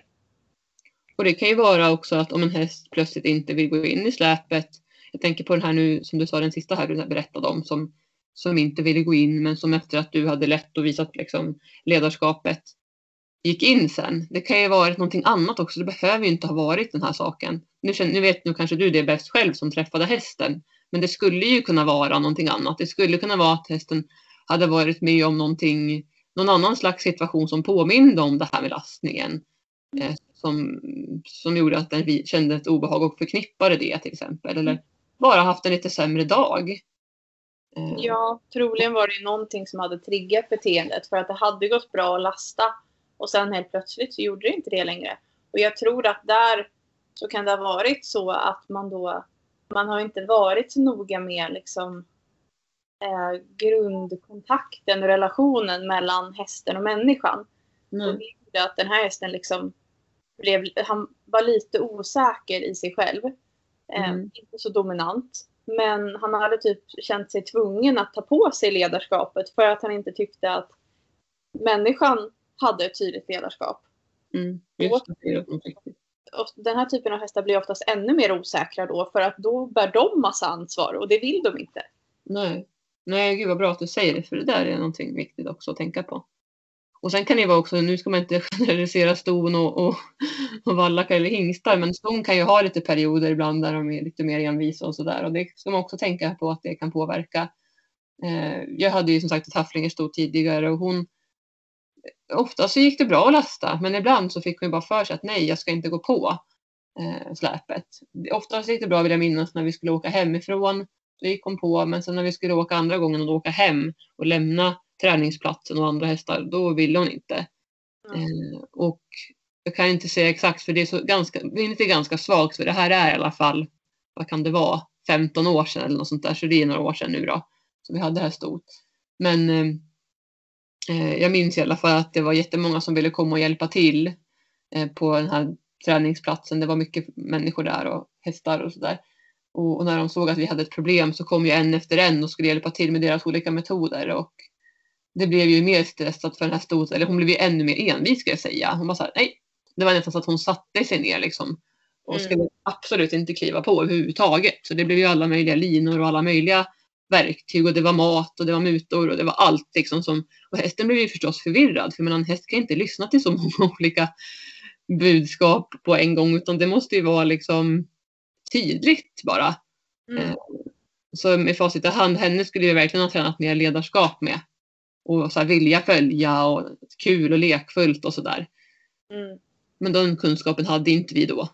Och det kan ju vara också att om en häst plötsligt inte vill gå in i släpet jag tänker på den här nu som du sa den sista här du berättade om som, som inte ville gå in men som efter att du hade lett och visat liksom, ledarskapet gick in sen. Det kan ju ha varit någonting annat också. Det behöver ju inte ha varit den här saken. Nu, nu vet nu kanske du det bäst själv som träffade hästen. Men det skulle ju kunna vara någonting annat. Det skulle kunna vara att hästen hade varit med om någonting, någon annan slags situation som påminde om det här med lastningen. Eh, som, som gjorde att den kände ett obehag och förknippade det till exempel. Eller bara haft en lite sämre dag. Eh. Ja, troligen var det någonting som hade triggat beteendet för att det hade gått bra att lasta och sen helt plötsligt så gjorde det inte det längre. Och jag tror att där så kan det ha varit så att man då man har inte varit så noga med liksom eh, grundkontakten och relationen mellan hästen och människan. Mm. Och det gjorde att den här hästen liksom blev, han var lite osäker i sig själv. Eh, mm. Inte så dominant. Men han hade typ känt sig tvungen att ta på sig ledarskapet för att han inte tyckte att människan hade ett tydligt ledarskap. Mm. Just det, och den här typen av hästar blir oftast ännu mer osäkra då för att då bär de massa ansvar och det vill de inte. Nej, Nej gud vad bra att du säger det för det där är någonting viktigt också att tänka på. Och sen kan det vara också, nu ska man inte generalisera ston och, och, och vallackar eller hingstar, men ston kan ju ha lite perioder ibland där de är lite mer envisa och sådär. Och det ska man också tänka på att det kan påverka. Eh, jag hade ju som sagt ett hafflingersto tidigare och hon Ofta så gick det bra att lasta, men ibland så fick hon bara för sig att nej, jag ska inte gå på eh, släpet. Oftast gick det bra vill jag minnas när vi skulle åka hemifrån. Då gick hon på, men sen när vi skulle åka andra gången och åka hem och lämna träningsplatsen och andra hästar, då ville hon inte. Mm. och jag kan inte säga exakt för det är så ganska, minnet är ganska svagt för det här är i alla fall, vad kan det vara, 15 år sedan eller något sånt där, så det är några år sedan nu då, som vi hade det här stort. Men eh, jag minns i alla fall att det var jättemånga som ville komma och hjälpa till eh, på den här träningsplatsen. Det var mycket människor där och hästar och sådär. Och, och, när de såg att vi hade ett problem så kom ju en efter en och skulle hjälpa till med deras olika metoder. Och det blev ju mer stressat för den här stot, eller hon blev ju ännu mer envis ska jag säga. Hon bara så här, nej, Det var nästan så att hon satte sig ner liksom. Och Mm. skulle absolut inte kliva på överhuvudtaget. Så det blev ju alla möjliga linor och alla möjliga verktyg och det var mat och det var mutor och det var allt liksom som och hästen blev ju förstås förvirrad för en häst kan inte lyssna till så många olika budskap på en gång utan det måste ju vara liksom tydligt bara. Mm. Eh, Så med facit i hand, henne skulle vi verkligen ha tränat mer ledarskap med. Och så här vilja följa och kul och lekfullt och sådär. Mm. Men den kunskapen hade inte vi då.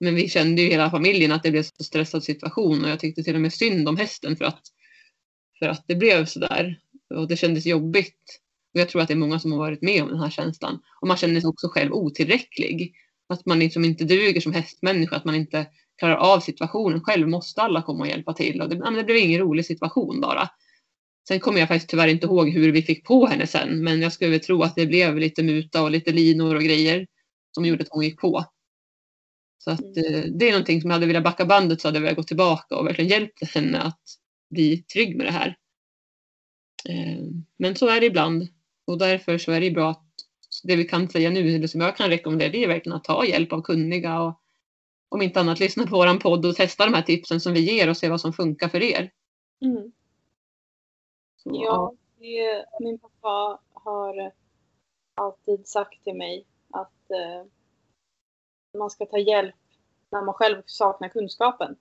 Men vi kände ju hela familjen att det blev så stressad situation och jag tyckte till och med synd om hästen för att, för att det blev så där. Och det kändes jobbigt. Och jag tror att det är många som har varit med om den här känslan. Och man känner sig också själv otillräcklig. Att man liksom inte duger som hästmänniska, att man inte klarar av situationen själv. Måste alla komma och hjälpa till? Och det, det blev ingen rolig situation bara. Sen kommer jag faktiskt tyvärr inte ihåg hur vi fick på henne sen. Men jag skulle väl tro att det blev lite muta och lite linor och grejer som gjorde att hon gick på. Så att eh, det är någonting som jag hade velat backa bandet så hade jag velat gå tillbaka och verkligen hjälpt henne att bli trygg med det här. Eh, men så är det ibland och därför så är det bra att det vi kan säga nu, eller som jag kan rekommendera, det är verkligen att ta hjälp av kunniga och om inte annat lyssna på våran podd och testa de här tipsen som vi ger och se vad som funkar för er. Mm. Så, Ja, det, min pappa har alltid sagt till mig att eh, man ska ta hjälp när man själv saknar kunskapen.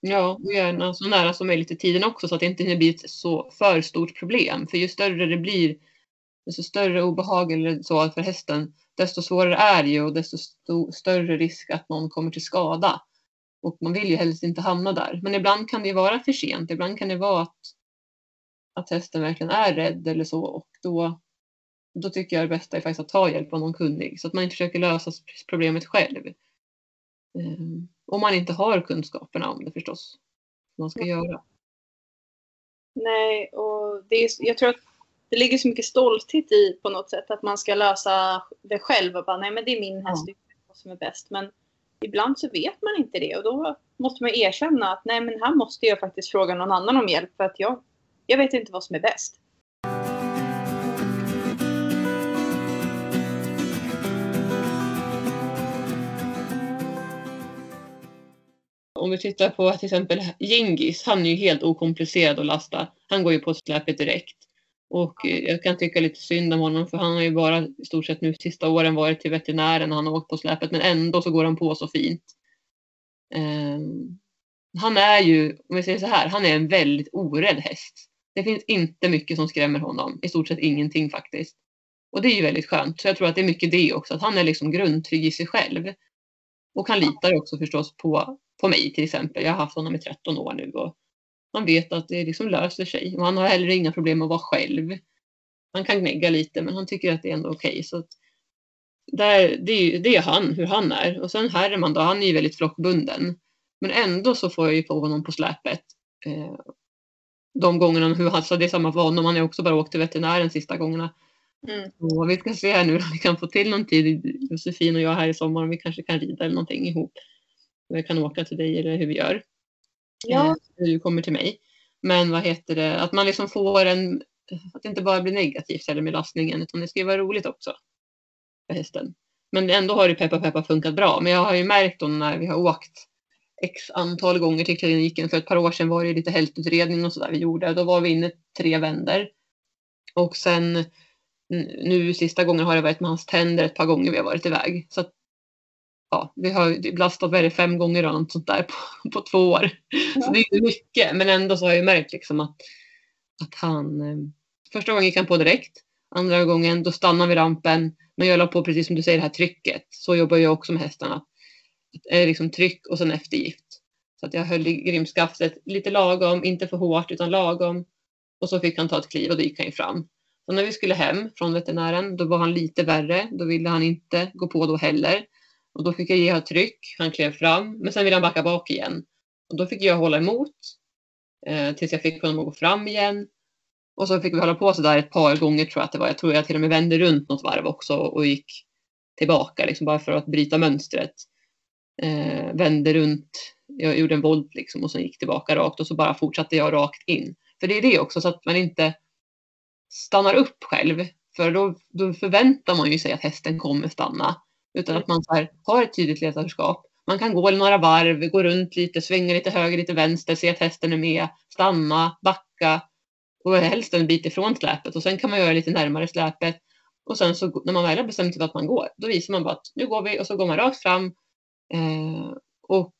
Ja, och gärna så nära som möjligt i tiden också så att det inte blir ett så för stort problem. För ju större det blir, desto större obehag eller så för hästen, desto svårare är det ju och desto sto- större risk att någon kommer till skada. Och man vill ju helst inte hamna där. Men ibland kan det vara för sent. Ibland kan det vara att, att hästen verkligen är rädd eller så och då, då tycker jag det bästa är faktiskt att ta hjälp av någon kunnig så att man inte försöker lösa problemet själv. Ehm, Om man inte har kunskaperna om det förstås. Man ska göra. Nej, och det är, jag tror att det ligger så mycket stolthet i på något sätt att man ska lösa det själv och bara nej men det är min häst, vad som är bäst. Men ibland så vet man inte det och då måste man erkänna att nej men här måste jag faktiskt fråga någon annan om hjälp för att jag, jag vet inte vad som är bäst. Om vi tittar på till exempel Gingis, han är ju helt okomplicerad att lasta. Han går ju på släpet direkt. Och eh, jag kan tycka lite synd om honom för han har ju bara i stort sett nu sista åren varit till veterinären och han har åkt på släpet men ändå så går han på så fint. Um, han är ju, om vi säger så här, han är en väldigt orädd häst. Det finns inte mycket som skrämmer honom, i stort sett ingenting faktiskt. Och det är ju väldigt skönt. Så jag tror att det är mycket det också, att han är liksom grundtrygg i sig själv. Och han litar också förstås på, på mig till exempel. Jag har haft honom i 13 år nu och han vet att det liksom löser sig. Och han har heller inga problem att vara själv. Han kan gnägga lite men han tycker att det är ändå okej. Så att där, det, är, ju- det är han, hur han är. Och sen Herman då, han är ju väldigt flockbunden. Men ändå så får jag ju på honom på släpet. Eh, de gångerna, hur han, så det är samma för honom, han har också bara åkt till veterinären sista gångerna. Mm. Och vi ska se här nu om vi kan få till någon tid, Josefin och jag här i sommar, om vi kanske kan rida eller någonting ihop. Vi kan åka till dig eller hur vi gör. Ja, Eh, Du kommer till mig. Men vad heter det, att man liksom får en, att det inte bara blir negativt heller med lastningen, utan det ska ju vara roligt också. För hästen. Men ändå har det peppa peppa funkat bra. Men jag har ju märkt då när vi har åkt x antal gånger till kliniken. För ett par år sedan var det lite hälsoutredning och sådär vi gjorde. Då var vi inne tre vänder. Och sen nu sista gången har det varit med hans tänder ett par gånger vi har varit iväg. Så att, ja, vi har blastat vad är det, fem gånger eller något sånt där på, på två år. Så det är inte mycket. Men ändå så har jag ju märkt liksom att, att han... Eh, första gången gick han på direkt. Andra gången då stannade vi rampen. Men jag la på precis som du säger det här trycket. Så jobbar jag också med hästarna. Eh, liksom tryck och sen eftergift. Så att jag höll i grimskaftet lite lagom, inte för hårt utan lagom. Och så fick han ta ett kliv och då gick han ju fram. Så när vi skulle hem från veterinären då var han lite värre. Då ville han inte gå på då heller. Och då fick jag ge honom tryck. Han klev fram. Men sen ville han backa bak igen. Och då fick jag hålla emot. Eh, tills jag fick honom att gå fram igen. Och så fick vi hålla på så där ett par gånger tror jag att det var. Jag tror jag till och med vände runt något varv också och gick tillbaka liksom bara för att bryta mönstret. Eh, vände runt, jag gjorde en volt liksom och sen gick tillbaka rakt och så bara fortsatte jag rakt in. För det är det också så att man inte stannar upp själv. För då, då förväntar man ju sig att hästen kommer stanna. Utan att man så här, har ett tydligt ledarskap. Man kan gå några varv, gå runt lite, svänga lite höger, lite vänster, se att hästen är med, stanna, backa och helst en bit ifrån släpet och sen kan man göra lite närmare släpet. Och sen så när man väl har bestämt sig för att man går, då visar man bara att nu går vi och så går man rakt fram eh, och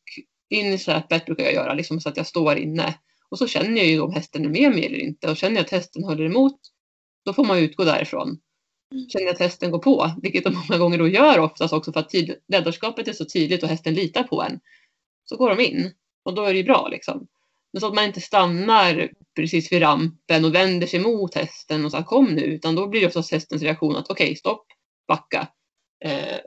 in i släpet brukar jag göra liksom så att jag står inne. Och så känner jag ju om hästen är med mig eller inte och känner jag att hästen håller emot då får man utgå därifrån. Mm. Känner jag att hästen går på, vilket de många gånger då gör oftast också för att ledarskapet är så tydligt och hästen litar på en, så går de in och då är det ju bra liksom. Men så att man inte stannar precis vid rampen och vänder sig mot hästen och sa kom nu, utan då blir det oftast hästens reaktion att okej, okay, stopp, backa. Eh,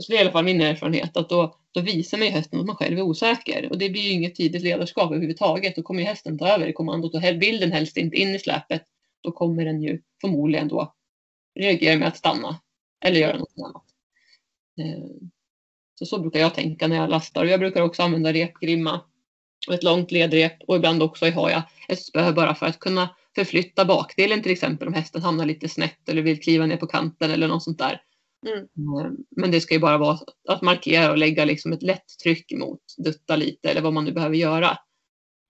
så det är i alla fall min erfarenhet att då, då visar man ju hästen att man själv är osäker och det blir ju inget tidigt ledarskap överhuvudtaget. Då kommer ju hästen ta över i kommandot och vill den helst inte in i släpet. Då kommer den ju förmodligen då reagera med att stanna eller göra något annat. Eh, så så brukar jag tänka när jag lastar. Jag brukar också använda repgrimma och ett långt ledrep och ibland också har jag ett spö bara för att kunna förflytta bakdelen till exempel om hästen hamnar lite snett eller vill kliva ner på kanten eller något sånt där. Mm. Eh, men det ska ju bara vara att markera och lägga liksom ett lätt tryck emot, dutta lite eller vad man nu behöver göra.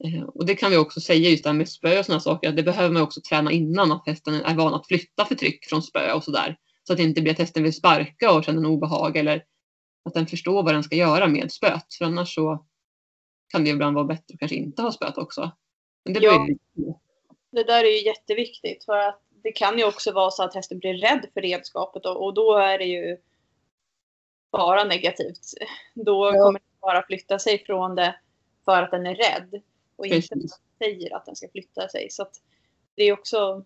Eh, och det kan vi också säga just det här med spö och sådana saker, att det behöver man också träna innan att hästen är van att flytta för tryck från spö och sådär. Så att det inte blir att hästen vill sparka och känner en obehag eller att den förstår vad den ska göra med spöet. För annars så kan det ibland vara bättre att kanske inte ha spöet också. Men det, ja, det där är ju jätteviktigt för att det kan ju också vara så att hästen blir rädd för redskapet och, och då är det ju bara negativt. Då ja. kommer den bara flytta sig från det för att den är rädd och inte att den säger att den ska flytta sig. Så det är också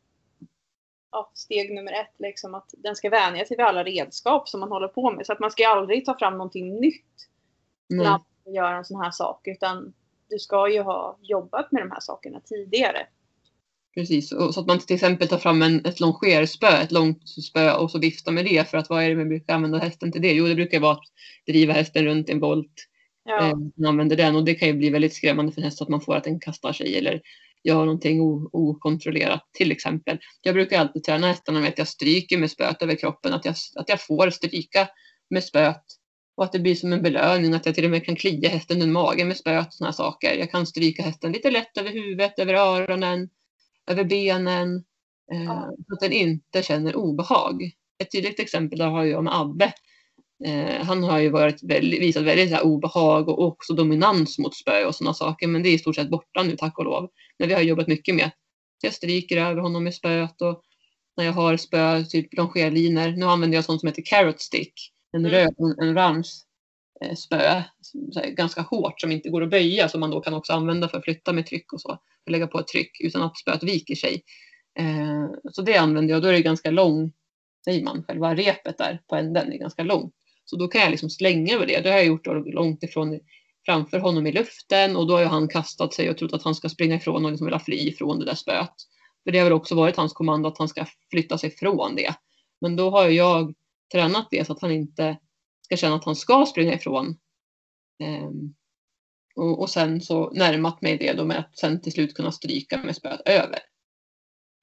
ja, steg nummer ett, liksom, att den ska vänja sig vid alla redskap som man håller på med. Så att man ska aldrig ta fram någonting nytt när man gör en sån här sak. Utan du ska ju ha jobbat med de här sakerna tidigare. Precis, och så att man till exempel tar fram en, ett longerspö, ett långt spö och så viftar med det. För att vad är det man brukar använda hästen till det? Jo, det brukar vara att driva hästen runt en volt. Ja. Eh, man använder den och det kan ju bli väldigt skrämmande för en häst att man får att den kastar sig eller gör någonting okontrollerat till exempel. Jag brukar alltid träna hästarna med att jag stryker med spöet över kroppen, att jag, att jag får stryka med spöet och att det blir som en belöning att jag till och med kan klia hästen under magen med spöet och sådana saker. Jag kan stryka hästen lite lätt över huvudet, över öronen, över benen eh, ja. så att den inte känner obehag. Ett tydligt exempel där har jag med Abbe. Eh, han har ju varit väldigt, visat väldigt här, obehag och också dominans mot spö och sådana saker men det är i stort sett borta nu tack och lov. Men vi har jobbat mycket med jag stryker över honom med spöet och när jag har spö, typ longerlinor. Nu använder jag sånt som heter carrot stick. En mm. röd, en orange Eh, spö. Ganska hårt som inte går att böja som man då kan också använda för att flytta med tryck och så. För lägga på ett tryck utan att spöet viker sig. Eh, så det använder jag. Då är det ganska lång, säger man, själva repet där på änden är ganska långt. Så då kan jag liksom slänga över det. Det har jag gjort långt ifrån framför honom i luften och då har ju han kastat sig och trott att han ska springa ifrån och liksom vilja fly ifrån det där spöet. För det har väl också varit hans kommando att han ska flytta sig från det. Men då har jag tränat det så att han inte ska känna att han ska springa ifrån. Um, och, och, sen så närmat mig det då med att sen till slut kunna stryka med spöet över.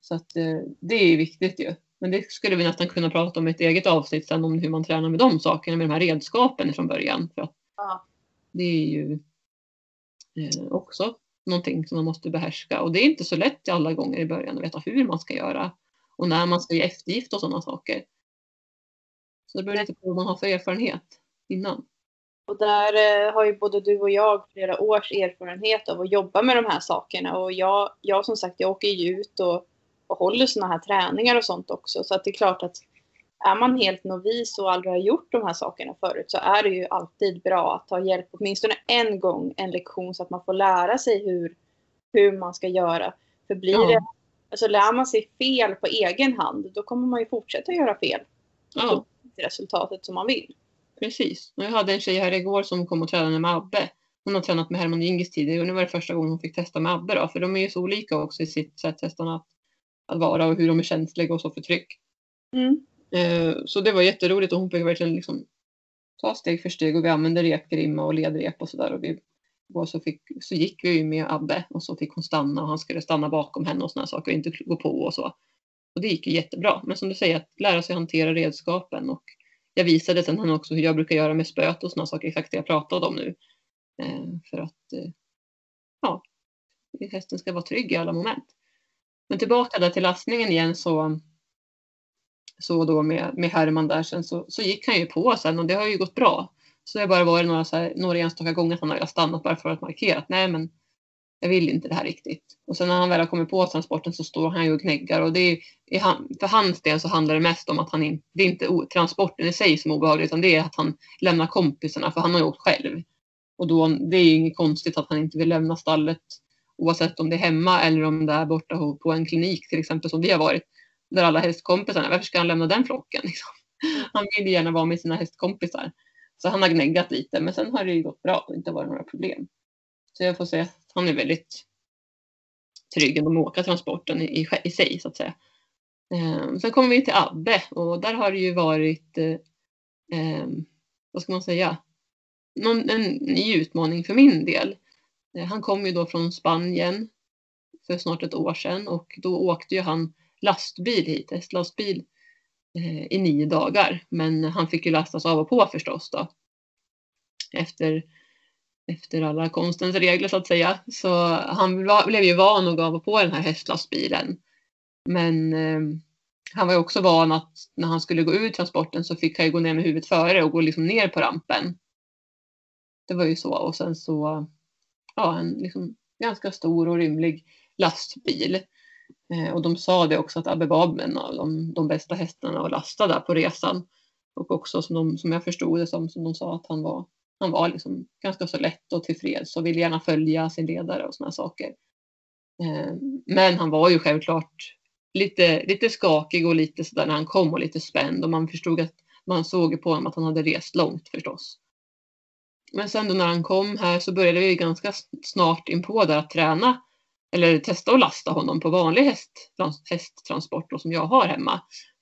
Så att uh, det är viktigt ju. Men det skulle vi nästan kunna prata om i ett eget avsnitt sen om hur man tränar med de sakerna, med de här redskapen från början. För att ja. Det är ju eh, också någonting som man måste behärska och det är inte så lätt alla gånger i början att veta hur man ska göra och när man ska ge eftergift och sådana saker. Så det beror lite på vad man har för erfarenhet innan. Och där eh, har ju både du och jag flera års erfarenhet av att jobba med de här sakerna och jag, jag som sagt jag åker ju ut och och håller sådana här träningar och sånt också. Så att det är klart att är man helt novis och aldrig har gjort de här sakerna förut så är det ju alltid bra att ta hjälp åtminstone en gång en lektion så att man får lära sig hur, hur man ska göra. För blir ja. det, alltså lär man sig fel på egen hand då kommer man ju fortsätta göra fel. Ja. Och resultatet som man vill. Precis. Jag hade en tjej här igår som kom och tränade med Abbe. Hon har tränat med Herman Gingis tidigare och nu var det första gången hon fick testa med Abbe då, för de är ju så olika också i sitt sätt hästarna att att vara och hur de är känsliga och så för tryck. Mm. Eh, så det var jätteroligt och hon fick verkligen liksom ta steg för steg och vi använde repgrimma och ledrep och sådär. Och, vi, och så, fick, så gick vi med Abbe och så fick hon stanna och han skulle stanna bakom henne och sådana saker och inte gå på och så. Och det gick ju jättebra. Men som du säger, att lära sig hantera redskapen och jag visade sen han också hur jag brukar göra med spöet och sådana saker, exakt det jag pratade om nu. Eh, för att eh, ja, hästen ska vara trygg i alla moment. Men tillbaka där till lastningen igen så så då med, med Herman där sen så, så gick han ju på sen och det har ju gått bra. Så det har bara varit några, så här, några enstaka gånger att han har stannat bara för att markera att nej men jag vill inte det här riktigt. Och sen när han väl har kommit på transporten så står han ju och gnäggar och det är, för hans del så handlar det mest om att han inte, det är inte transporten i sig som är obehaglig utan det är att han lämnar kompisarna för han har ju åkt själv. Och då, det är ju inget konstigt att han inte vill lämna stallet oavsett om det är hemma eller om det är borta på en klinik till exempel som vi har varit där alla hästkompisarna, varför ska han lämna den flocken? Liksom? Han vill gärna vara med sina hästkompisar. Så han har gnäggat lite men sen har det ju gått bra och inte varit några problem. Så jag får säga att han är väldigt trygg med att åka transporten i, i, i sig så att säga. Eh, sen kommer vi till Abbe och där har det ju varit, eh, eh, vad ska man säga, någon, en ny utmaning för min del. Eh, han kom ju då från Spanien för snart ett år sedan och då åkte ju han lastbil hit, hästlastbil eh, i nio dagar. Men han fick ju lastas av och på förstås då. Efter, efter alla konstens regler så att säga. Så han var, blev ju van att gå på den här hästlastbilen. Men eh, han var ju också van att när han skulle gå ur transporten så fick han ju gå ner med huvudet före och gå liksom ner på rampen. Det var ju så och sen så, ja en liksom ganska stor och rymlig lastbil. Eh, och de sa det också att Abbe var en av de, de bästa hästarna att lasta där på resan. Och också som, de, som jag förstod det som, som de sa att han var, han var liksom ganska så lätt och tillfreds och ville gärna följa sin ledare och sådana saker. Eh, men han var ju självklart lite, lite skakig och lite sådär när han kom och lite spänd och man förstod att man såg på honom att han hade rest långt förstås. Men sen då när han kom här så började vi ganska snart in på där att träna eller testa att lasta honom på vanlig häst, hästtransport då, som jag har hemma.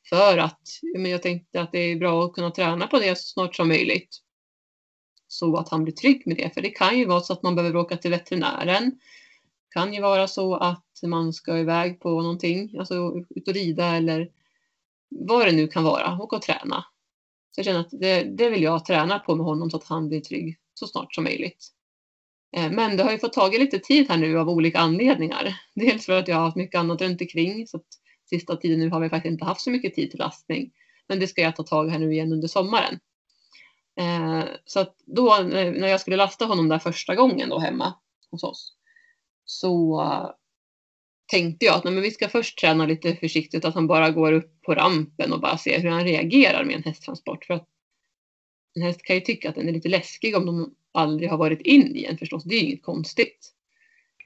För att men jag tänkte att det är bra att kunna träna på det så snart som möjligt. Så att han blir trygg med det. För det kan ju vara så att man behöver åka till veterinären. Det kan ju vara så att man ska iväg på någonting, alltså ut och rida eller vad det nu kan vara, åka och träna. Så jag känner att det, det vill jag träna på med honom så att han blir trygg så snart som möjligt. Eh, men det har ju fått tagit lite tid här nu av olika anledningar. Dels för att jag har haft mycket annat runt omkring så att sista tiden nu har vi faktiskt inte haft så mycket tid till lastning. Men det ska jag ta tag i här nu igen under sommaren. Eh, så att då eh, när jag skulle lasta honom där första gången då hemma hos oss så tänkte jag att nej, men vi ska först träna lite försiktigt att han bara går upp på rampen och bara ser hur han reagerar med en hästtransport. För att en häst kan ju tycka att den är lite läskig om de aldrig har varit in i en förstås. Det är ju inget konstigt.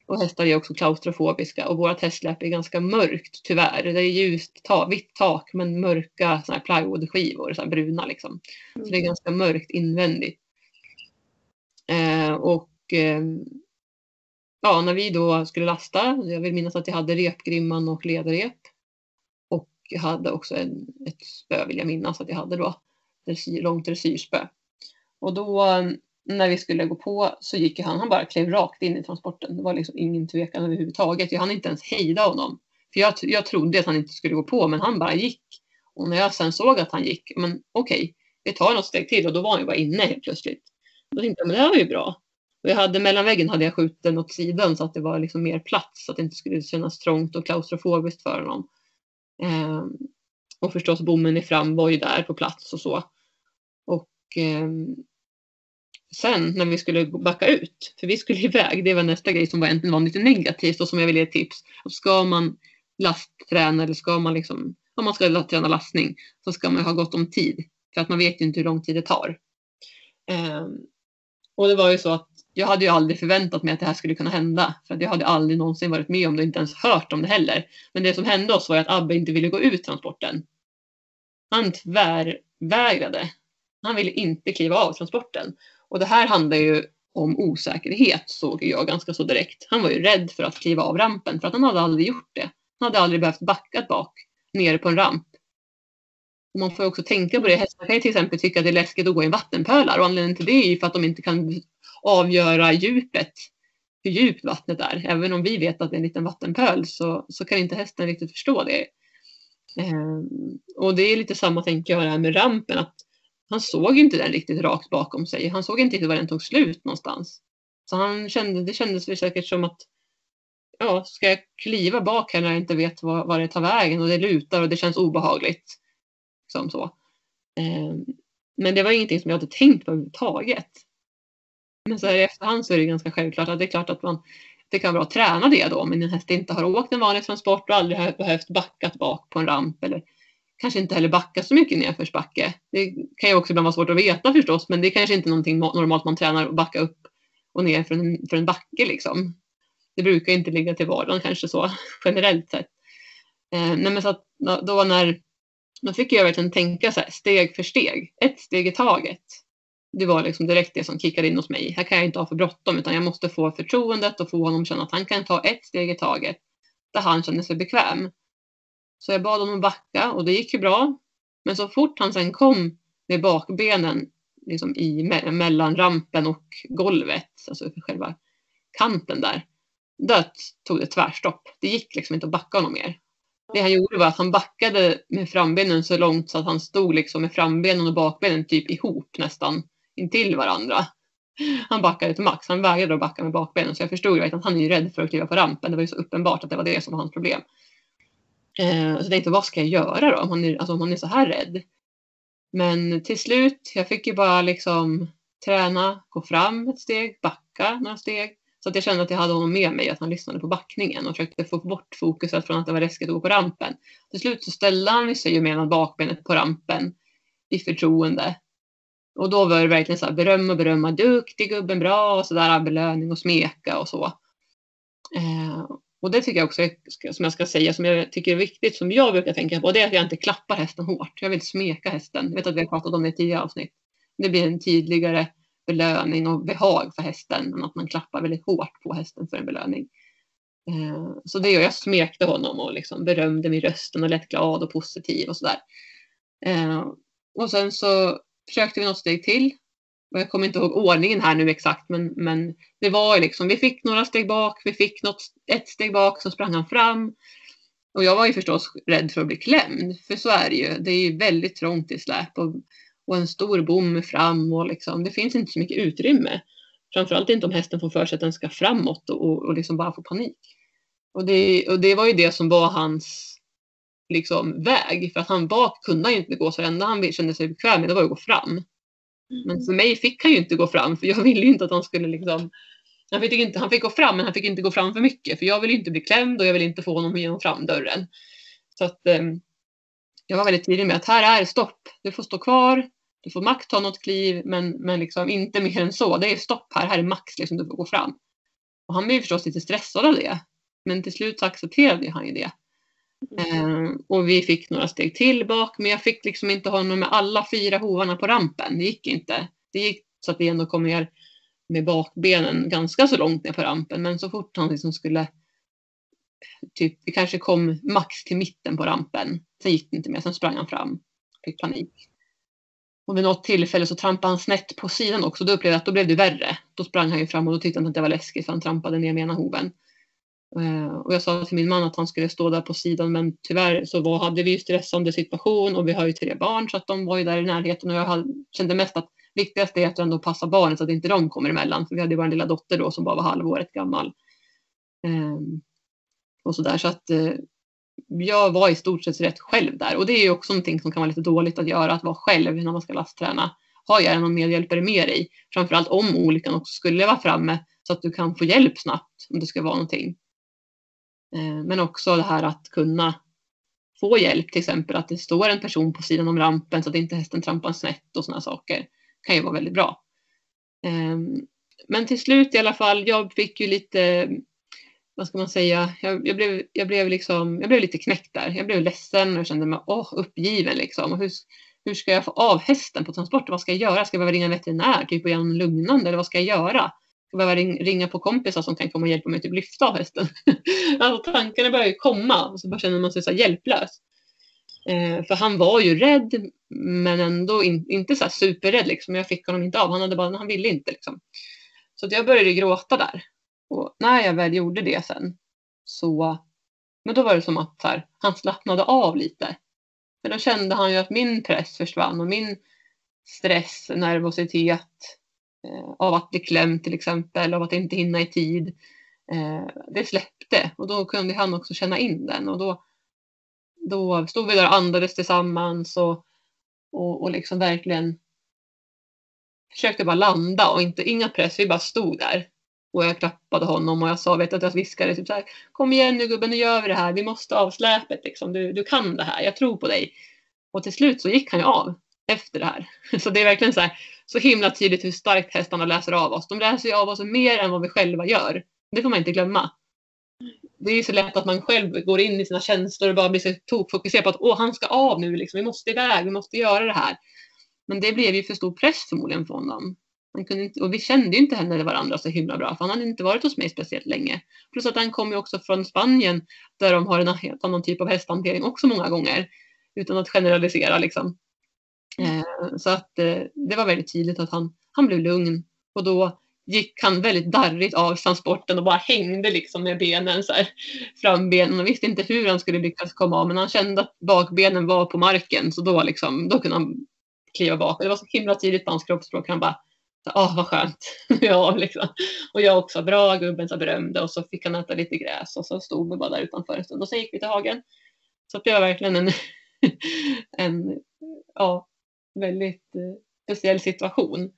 Och hästar är också klaustrofobiska och vårt hästsläp är ganska mörkt tyvärr. Det är ljust, ta, vitt tak men mörka såna här plywoodskivor, så bruna liksom. Så det är ganska mörkt invändigt. Eh, och eh, ja, när vi då skulle lasta, jag vill minnas att jag hade repgrimman och ledarrep. Och jag hade också en, ett spö vill jag minnas att jag hade då. Långt dressyrspö. Och då när vi skulle gå på så gick han, han bara klev rakt in i transporten. Det var liksom ingen tvekan överhuvudtaget. Jag hann inte ens hejda honom. För jag, jag trodde att han inte skulle gå på, men han bara gick. Och när jag sen såg att han gick, men okej, okay, vi tar något steg till och då var han ju bara inne helt plötsligt. Då tänkte jag, men det här var ju bra. Och jag hade, mellan väggen hade jag skjutit den åt sidan så att det var liksom mer plats, så att det inte skulle kännas trångt och klaustrofobiskt för honom. Eh, och förstås bommen i fram var ju där på plats och så. Och eh, sen när vi skulle backa ut, för vi skulle iväg, det var nästa grej som var egentligen var lite negativt och som jag ville ge tips. Ska man lastträna eller ska man liksom, om man ska träna lastning så ska man ha gott om tid för att man vet ju inte hur lång tid det tar. Um, och det var ju så att jag hade ju aldrig förväntat mig att det här skulle kunna hända för att jag hade aldrig någonsin varit med om det och inte ens hört om det heller. Men det som hände oss var att Abbe inte ville gå ut transporten. Han tvärvägrade. Han ville inte kliva av transporten och det här handlar ju om osäkerhet såg jag ganska så direkt. Han var ju rädd för att kliva av rampen för att han hade aldrig gjort det. Han hade aldrig behövt backa bak nere på en ramp. Och man får också tänka på det. Hästar kan ju till exempel tycka att det är läskigt att gå i vattenpölar och anledningen till det är ju för att de inte kan avgöra djupet. Hur djupt vattnet är. Även om vi vet att det är en liten vattenpöl så, så kan inte hästen riktigt förstå det. Ehm, och det är lite samma tänker jag här med rampen. Att han såg inte den riktigt rakt bakom sig. Han såg inte riktigt var den tog slut någonstans. Så han kände, det kändes väl säkert som att ja, ska jag kliva bak här när jag inte vet var, var det tar vägen och det lutar och det känns obehagligt. Som så. Eh, men det var ingenting som jag hade tänkt på överhuvudtaget. Men så här i efterhand så är det ganska självklart att det är klart att man det kan vara bra att träna det då om en häst inte har åkt en vanlig transport och aldrig har behövt backat bak på en ramp eller kanske inte heller backa så mycket nedförsbacke. Det kan ju också ibland vara svårt att veta förstås men det är kanske inte någonting normalt man tränar att backa upp och ner för en, för en backe liksom. Det brukar inte ligga till vardagen kanske så generellt sett. Eh, nej men så att då när då fick jag verkligen tänka så här, steg för steg, ett steg i taget. Det var liksom direkt det som kickade in hos mig. Här kan jag inte ha för bråttom utan jag måste få förtroendet och få honom att känna att han kan ta ett steg i taget där han känner sig bekväm. Så jag bad honom att backa och det gick ju bra. Men så fort han sen kom med bakbenen liksom i, mellan rampen och golvet, alltså själva kanten där, då tog det tvärstopp. Det gick liksom inte att backa honom mer. Det han gjorde var att han backade med frambenen så långt så att han stod liksom med frambenen och bakbenen typ ihop nästan intill varandra. Han backade till max. Han vägrade att backa med bakbenen så jag förstod ju att han är ju rädd för att kliva på rampen. Det var ju så uppenbart att det var det som var hans problem. Eh, så jag tänkte, vad ska jag göra då om hon är, alltså, om hon är så här rädd? Men till slut, jag fick ju bara liksom träna, gå fram ett steg, backa några steg. Så att jag kände att jag hade honom med mig, att han lyssnade på backningen och försökte få bort fokuset från att det var läskigt att gå på rampen. Till slut så ställde han sig ju med bakbenet på rampen i förtroende. Och då var det verkligen så här beröm och berömma, duktig gubben, bra och så där belöning och smeka och så. Eh, och det tycker jag också, är, som jag ska säga, som jag tycker är viktigt, som jag brukar tänka på, det är att jag inte klappar hästen hårt. Jag vill smeka hästen. Jag vet att vi har pratat om det i tidigare avsnitt. Det blir en tydligare belöning och behag för hästen än att man klappar väldigt hårt på hästen för en belöning. Eh, så det gör jag smekte honom och liksom berömde i rösten och lät glad och positiv och sådär. där. och sen så försökte vi något steg till. Och jag kommer inte ihåg ordningen här nu exakt men, men det var liksom, vi fick några steg bak, vi fick något, ett steg bak så sprang han fram. Och jag var ju förstås rädd för att bli klämd, för så är det ju. Det är ju väldigt trångt i släp och och en stor bom fram och liksom, det finns inte så mycket utrymme. Framförallt inte om hästen får för sig att den ska framåt och, och liksom bara få panik. Och det, och det var ju det som var hans liksom, väg. För att han bak kunde han ju inte gå så det enda han kände sig bekväm med det var att gå fram. Men för mig fick han ju inte gå fram för jag ville ju inte att han skulle liksom han fick, inte, han fick gå fram men han fick inte gå fram för mycket för jag ville inte bli klämd och jag ville inte få honom genom framdörren. Så att eh, jag var väldigt tydlig med att här är stopp. Du får stå kvar. Du får max ta något kliv men, men liksom inte mer än så. Det är stopp här, här är max liksom, du får gå fram. Och han blev förstås lite stressad av det. Men till slut så accepterade han ju det. Mm. Eh, och vi fick några steg till bak men jag fick liksom inte honom med alla fyra hovarna på rampen. Det gick inte. Det gick så att vi ändå kom ner med bakbenen ganska så långt ner på rampen men så fort han liksom skulle typ, vi kanske kom max till mitten på rampen. Sen gick det inte mer, sen sprang han fram. Fick panik. Och vid något tillfälle så trampade han snett på sidan också. Då upplevde jag att då blev det värre. Då sprang han ju fram och då tyckte han att det var läskigt för han trampade ner med ena hoven. Eh, och jag sa till min man att han skulle stå där på sidan men tyvärr så var, hade vi ju stressande situation och vi har ju tre barn så att de var ju där i närheten och jag hade, kände mest att viktigast är att ändå passa barnen så att inte de kommer emellan. För vi hade ju vår lilla dotter då som bara var halvåret gammal. Ehm, och så där så att eh, jag var i stort sett rätt själv där och det är ju också någonting som kan vara lite dåligt att göra, att vara själv när man ska lastträna. Ha gärna någon medhjälpare med dig, framförallt om olyckan också skulle vara framme så att du kan få hjälp snabbt om det ska vara någonting. Eh, men också det här att kunna få hjälp, till exempel att det står en person på sidan om rampen så att inte hästen trampar snett och sådana saker. kan ju vara väldigt bra. Ehm, men till slut i alla fall, jag fick ju lite vad ska man säga, jag, jag, blev, jag, blev liksom, jag blev lite knäckt där. Jag blev ledsen och kände mig åh, uppgiven. Liksom. Och hur, hur ska jag få av hästen på transport? Vad ska jag göra? Ska jag behöva ringa en veterinär typ, och ge honom lugnande? Eller vad ska jag göra? Ska behöva ringa på kompisar som kan komma och hjälpa mig att typ, lyfta av hästen? alltså, tankarna börjar ju komma och så bara känner man sig så hjälplös. Eh, för han var ju rädd men ändå in, inte så superrädd. Liksom. Jag fick honom inte av. Han, hade bara, han ville inte. Liksom. Så jag började gråta där. Och när jag väl gjorde det sen så, men då var det som att här, han slappnade av lite. För då kände han ju att min press försvann och min stress, nervositet Eh, av att bli klämd till exempel, av att inte hinna i tid. Eh, det släppte och då kunde han också känna in den och då, då stod vi där och andades tillsammans och, och, och liksom verkligen försökte bara landa och inte, inga press, vi bara stod där. Och jag klappade honom och jag sa, vet att jag viskade typ så här, kom igen nu gubben, nu gör vi det här, vi måste av släpet liksom, du, du kan det här, jag tror på dig. Och till slut så gick han ju av efter det här. Så det är verkligen så här, så himla tydligt hur starkt hästarna läser av oss. De läser ju av oss mer än vad vi själva gör. Det får man inte glömma. Det är ju så lätt att man själv går in i sina känslor och bara blir så tokfokuserad på att åh, han ska av nu, liksom. vi måste iväg, vi måste göra det här. Men det blev ju för stor press förmodligen för honom. Han kunde inte, och vi kände ju inte heller varandra så himla bra, för han hade inte varit hos mig speciellt länge. Plus att han kom ju också från Spanien, där de har en helt annan typ av hästhantering också många gånger. Utan att generalisera liksom. Mm. Eh, så att eh, det var väldigt tydligt att han, han blev lugn. Och då gick han väldigt darrigt av transporten och bara hängde liksom med benen så här, frambenen och visste inte hur han skulle lyckas komma av men han kände att bakbenen var på marken så då, liksom, då kunde han kliva bak. Och det var så himla tydligt på hans kroppsspråk. Han bara Åh, vad skönt. ja, liksom. Och jag också, bra gubben, så berömde. Och så fick han äta lite gräs och så stod vi bara där utanför en stund. Och sen gick vi till hagen. Så det var verkligen en, en ja, väldigt eh, speciell situation.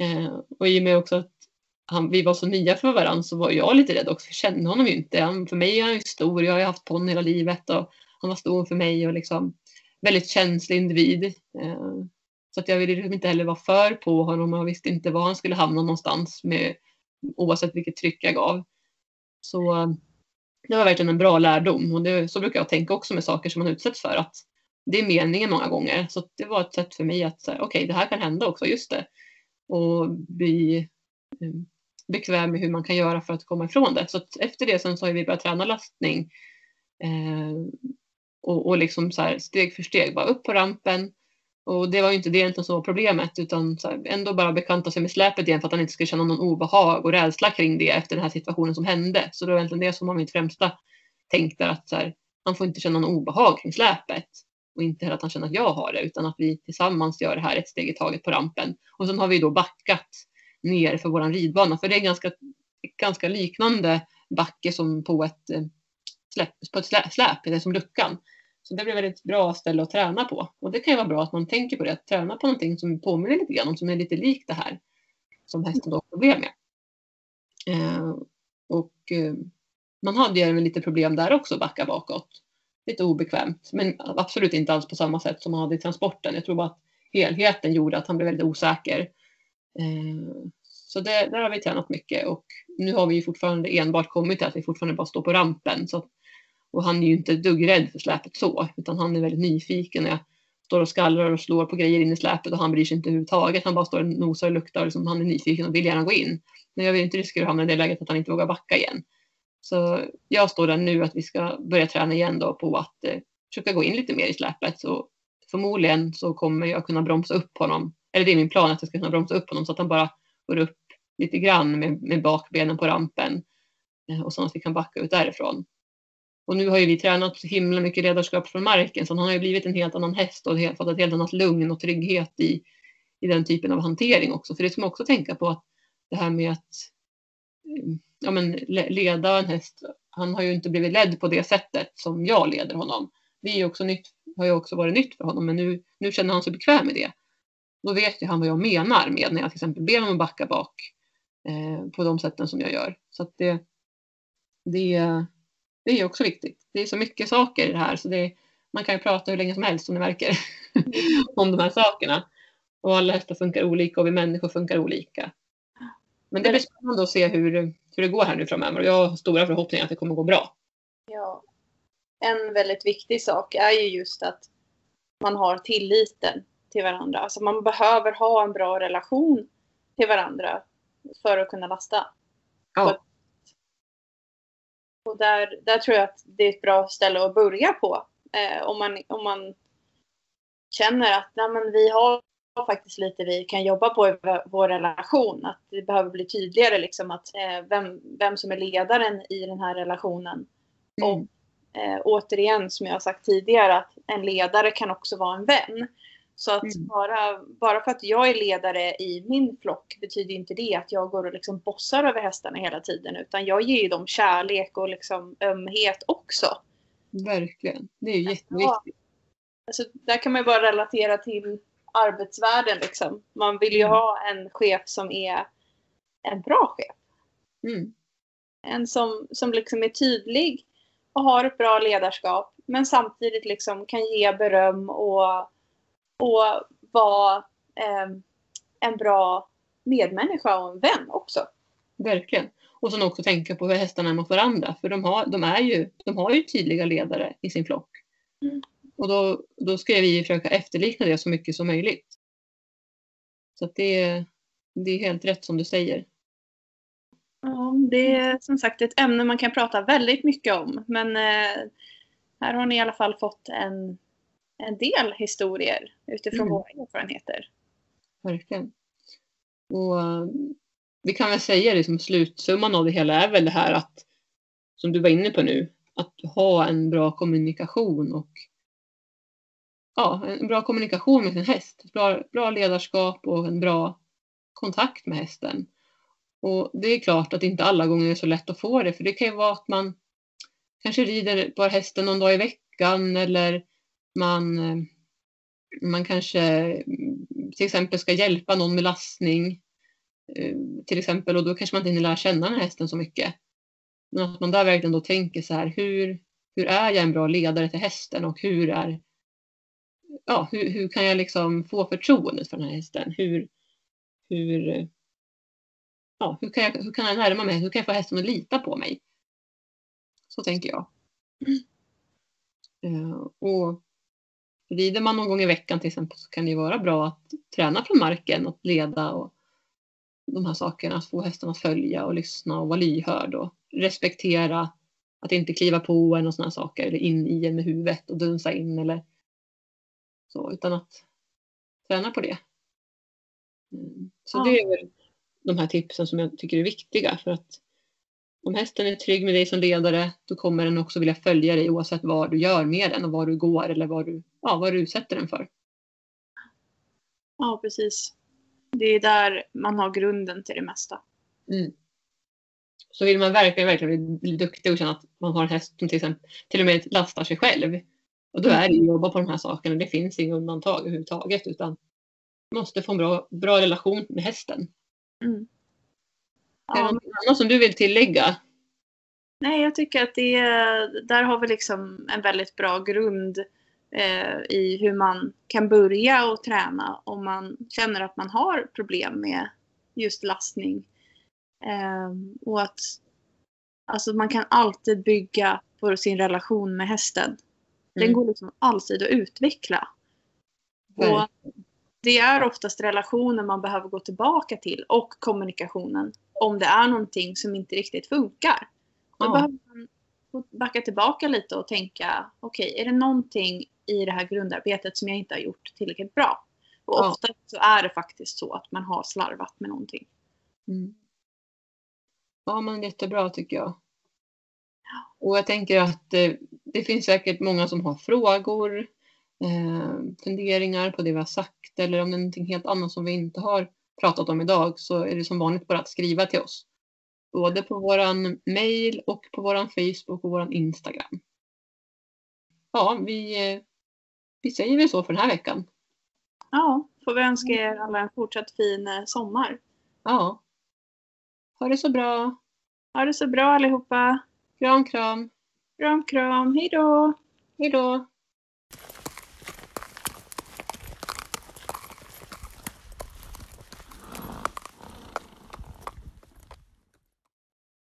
Eh, och i och med också att han, vi var så nya för varandra så var jag lite rädd också. Jag kände honom ju inte. Han, för mig är han ju stor. Jag har ju haft ton hela livet och han var stor för mig och liksom väldigt känslig individ. Eh, så att jag ville liksom inte heller vara för på honom och jag visste inte var han skulle hamna någonstans med, oavsett vilket tryck jag gav. Så eh, det var verkligen en bra lärdom och det, så brukar jag tänka också med saker som man utsätts för att det är meningen många gånger. Så det var ett sätt för mig att säga okej, okay, det här kan hända också, just det. Och bli eh, bekväm med hur man kan göra för att komma ifrån det. Så efter det sen så har vi börjat träna lastning eh, och, och liksom så här steg för steg, bara upp på rampen, och det var ju inte det egentligen som var problemet utan så här, ändå bara bekanta sig med släpet igen för att han inte skulle känna någon obehag och rädsla kring det efter den här situationen som hände. Så det var egentligen det som var mitt främsta tänk där att så här, han får inte känna någon obehag kring släpet och inte heller att han känner att jag har det utan att vi tillsammans gör det här ett steg i taget på rampen. Och sen har vi då backat ner för våran ridbana för det är ganska, ganska liknande backe som på ett eh, släp, på ett släp, släp, som luckan. Så det blir väldigt bra ställe att träna på. Och det kan ju vara bra att man tänker på det, att träna på någonting som påminner lite grann om, som är lite likt det här som hästen då har problem med. Eh, och eh, man hade ju lite problem där också, backa bakåt. Lite obekvämt, men absolut inte alls på samma sätt som man hade i transporten. Jag tror bara att helheten gjorde att han blev väldigt osäker. Eh, så det, där har vi tränat mycket och nu har vi ju fortfarande enbart kommit till att vi fortfarande bara står på rampen. Så och han är ju inte dugg rädd för släpet så, utan han är väldigt nyfiken. Jag står och skallrar och slår på grejer in i släpet och han bryr sig inte överhuvudtaget. Han bara står och nosar och luktar och liksom, han är nyfiken och vill gärna gå in. Men jag vill inte riskera att hamna i det läget att han inte vågar backa igen. Så jag står där nu att vi ska börja träna igen då på att eh, försöka gå in lite mer i släpet. Så förmodligen så kommer jag kunna bromsa upp honom. Eller det är min plan att jag ska kunna bromsa upp honom så att han bara går upp lite grann med, med bakbenen på rampen. Eh, och så att vi kan backa ut därifrån. Och nu har ju vi tränat så himla mycket ledarskap från marken så han har ju blivit en helt annan häst och fått ett helt annat lugn och trygghet i, i den typen av hantering också. För det ska man också tänka på att det här med att ja, men leda en häst. Han har ju inte blivit ledd på det sättet som jag leder honom. Det är ju också nytt, har ju också varit nytt för honom men nu, nu känner han sig bekväm med det. Då vet ju han vad jag menar med när jag till exempel ber honom backa bak eh, på de sätten som jag gör. Så att det, det det är också viktigt. Det är så mycket saker i det här så det, man kan ju prata hur länge som helst som ni märker om de här sakerna. Och alla hästar funkar olika och vi människor funkar olika. Men det blir spännande att se hur, hur det går här nu framöver och jag har stora förhoppningar att det kommer gå bra. Ja. En väldigt viktig sak är ju just att man har tilliten till varandra. Alltså man behöver ha en bra relation till varandra för att kunna lasta. Ja. Och där, där tror jag att det är ett bra ställe att börja på. Eh, om, man, om man känner att nej, men vi har faktiskt lite vi kan jobba på i vår relation. Att det behöver bli tydligare liksom att eh, vem, vem som är ledaren i den här relationen. Mm. Och eh, återigen som jag har sagt tidigare att en ledare kan också vara en vän. Så att Mm. bara, bara för att jag är ledare i min flock betyder inte det att jag går och liksom bossar över hästarna hela tiden. Utan jag ger ju dem kärlek och liksom ömhet också. Verkligen. Det är ju jätteviktigt. Alltså, där kan man ju bara relatera till arbetsvärlden. Liksom. Man vill ju Mm. ha en chef som är en bra chef. Mm. En som, som liksom är tydlig och har ett bra ledarskap. Men samtidigt liksom kan ge beröm och, och vara eh, en bra medmänniska och en vän också. Verkligen. Och sen också tänka på hur hästarna är mot varandra. För de har, de är ju, de har ju tydliga ledare i sin flock. Mm. Och då, då ska vi försöka efterlikna det så mycket som möjligt. Så att det, det är helt rätt som du säger. Ja, det är som sagt ett ämne man kan prata väldigt mycket om. Men eh, här har ni i alla fall fått en, en del historier utifrån Mm. våra erfarenheter. Verkligen. Och eh, vi kan väl säga liksom slutsumman av det hela är väl det här att, som du var inne på nu, att ha en bra kommunikation och ja, en bra kommunikation med sin häst. Bra, bra ledarskap och en bra kontakt med hästen. Och det är klart att det inte alla gånger är så lätt att få det, för det kan ju vara att man kanske rider bara hästen någon dag i veckan eller man, eh, man kanske mm, till exempel ska hjälpa någon med lastning eh, till exempel och då kanske man inte hinner lära känna den här hästen så mycket. Men att man där verkligen då tänker så här, hur, hur är jag en bra ledare till hästen och hur är ja, hur, hur kan jag liksom få förtroendet för den här hästen? Hur, hur, ja, hur, kan jag, hur kan jag närma mig? Hur kan jag få hästen att lita på mig? Så tänker jag. Eh, och rider man någon gång i veckan till exempel så kan det vara bra att träna från marken, att leda och de här sakerna, att få hästen att följa och lyssna och vara lyhörd och respektera att inte kliva på en och sådana saker eller in i en med huvudet och dunsa in eller så, utan att träna på det. Mm. Så Ja. det är väl de här tipsen som jag tycker är viktiga för att om hästen är trygg med dig som ledare då kommer den också vilja följa dig oavsett vad du gör med den och var du går eller vad du, ja, vad du utsätter den för. Ja, precis. Det är där man har grunden till det mesta. Mm. Så vill man verkligen, verkligen bli duktig och känna att man har en häst som till exempel till och med lastar sig själv. Och då är det ju att jobba på de här sakerna. Det finns inga undantag överhuvudtaget utan man måste få en bra, bra relation med hästen. Mm. är det Ja, något annat som du vill tillägga? nej, jag tycker att det är, där har vi liksom en väldigt bra grund eh, i hur man kan börja och träna om man känner att man har problem med just lastning. Eh, och att alltså man kan alltid bygga på sin relation med hästen. Den Mm. går liksom alltid att utveckla. Och det är oftast relationen man behöver gå tillbaka till och kommunikationen om det är någonting som inte riktigt funkar. Då Ja. behöver man backa tillbaka lite och tänka okej, är det någonting i det här grundarbetet som jag inte har gjort tillräckligt bra? Och Ja. ofta så är det faktiskt så att man har slarvat med någonting. Mm. Ja, men jättebra tycker jag. Och jag tänker att eh, det finns säkert många som har frågor, eh, funderingar på det vi har sagt eller om det är någonting helt annat som vi inte har pratat om idag så är det som vanligt bara att skriva till oss. Både på våran mail och på våran Facebook och våran Instagram. Ja, vi, eh, vi säger väl så för den här veckan. Ja, får vi önska er alla en fortsatt fin sommar. Ja. Ha det så bra. Ha det så bra allihopa. Kram, kram. Kram, kram. Hej då. Hej då.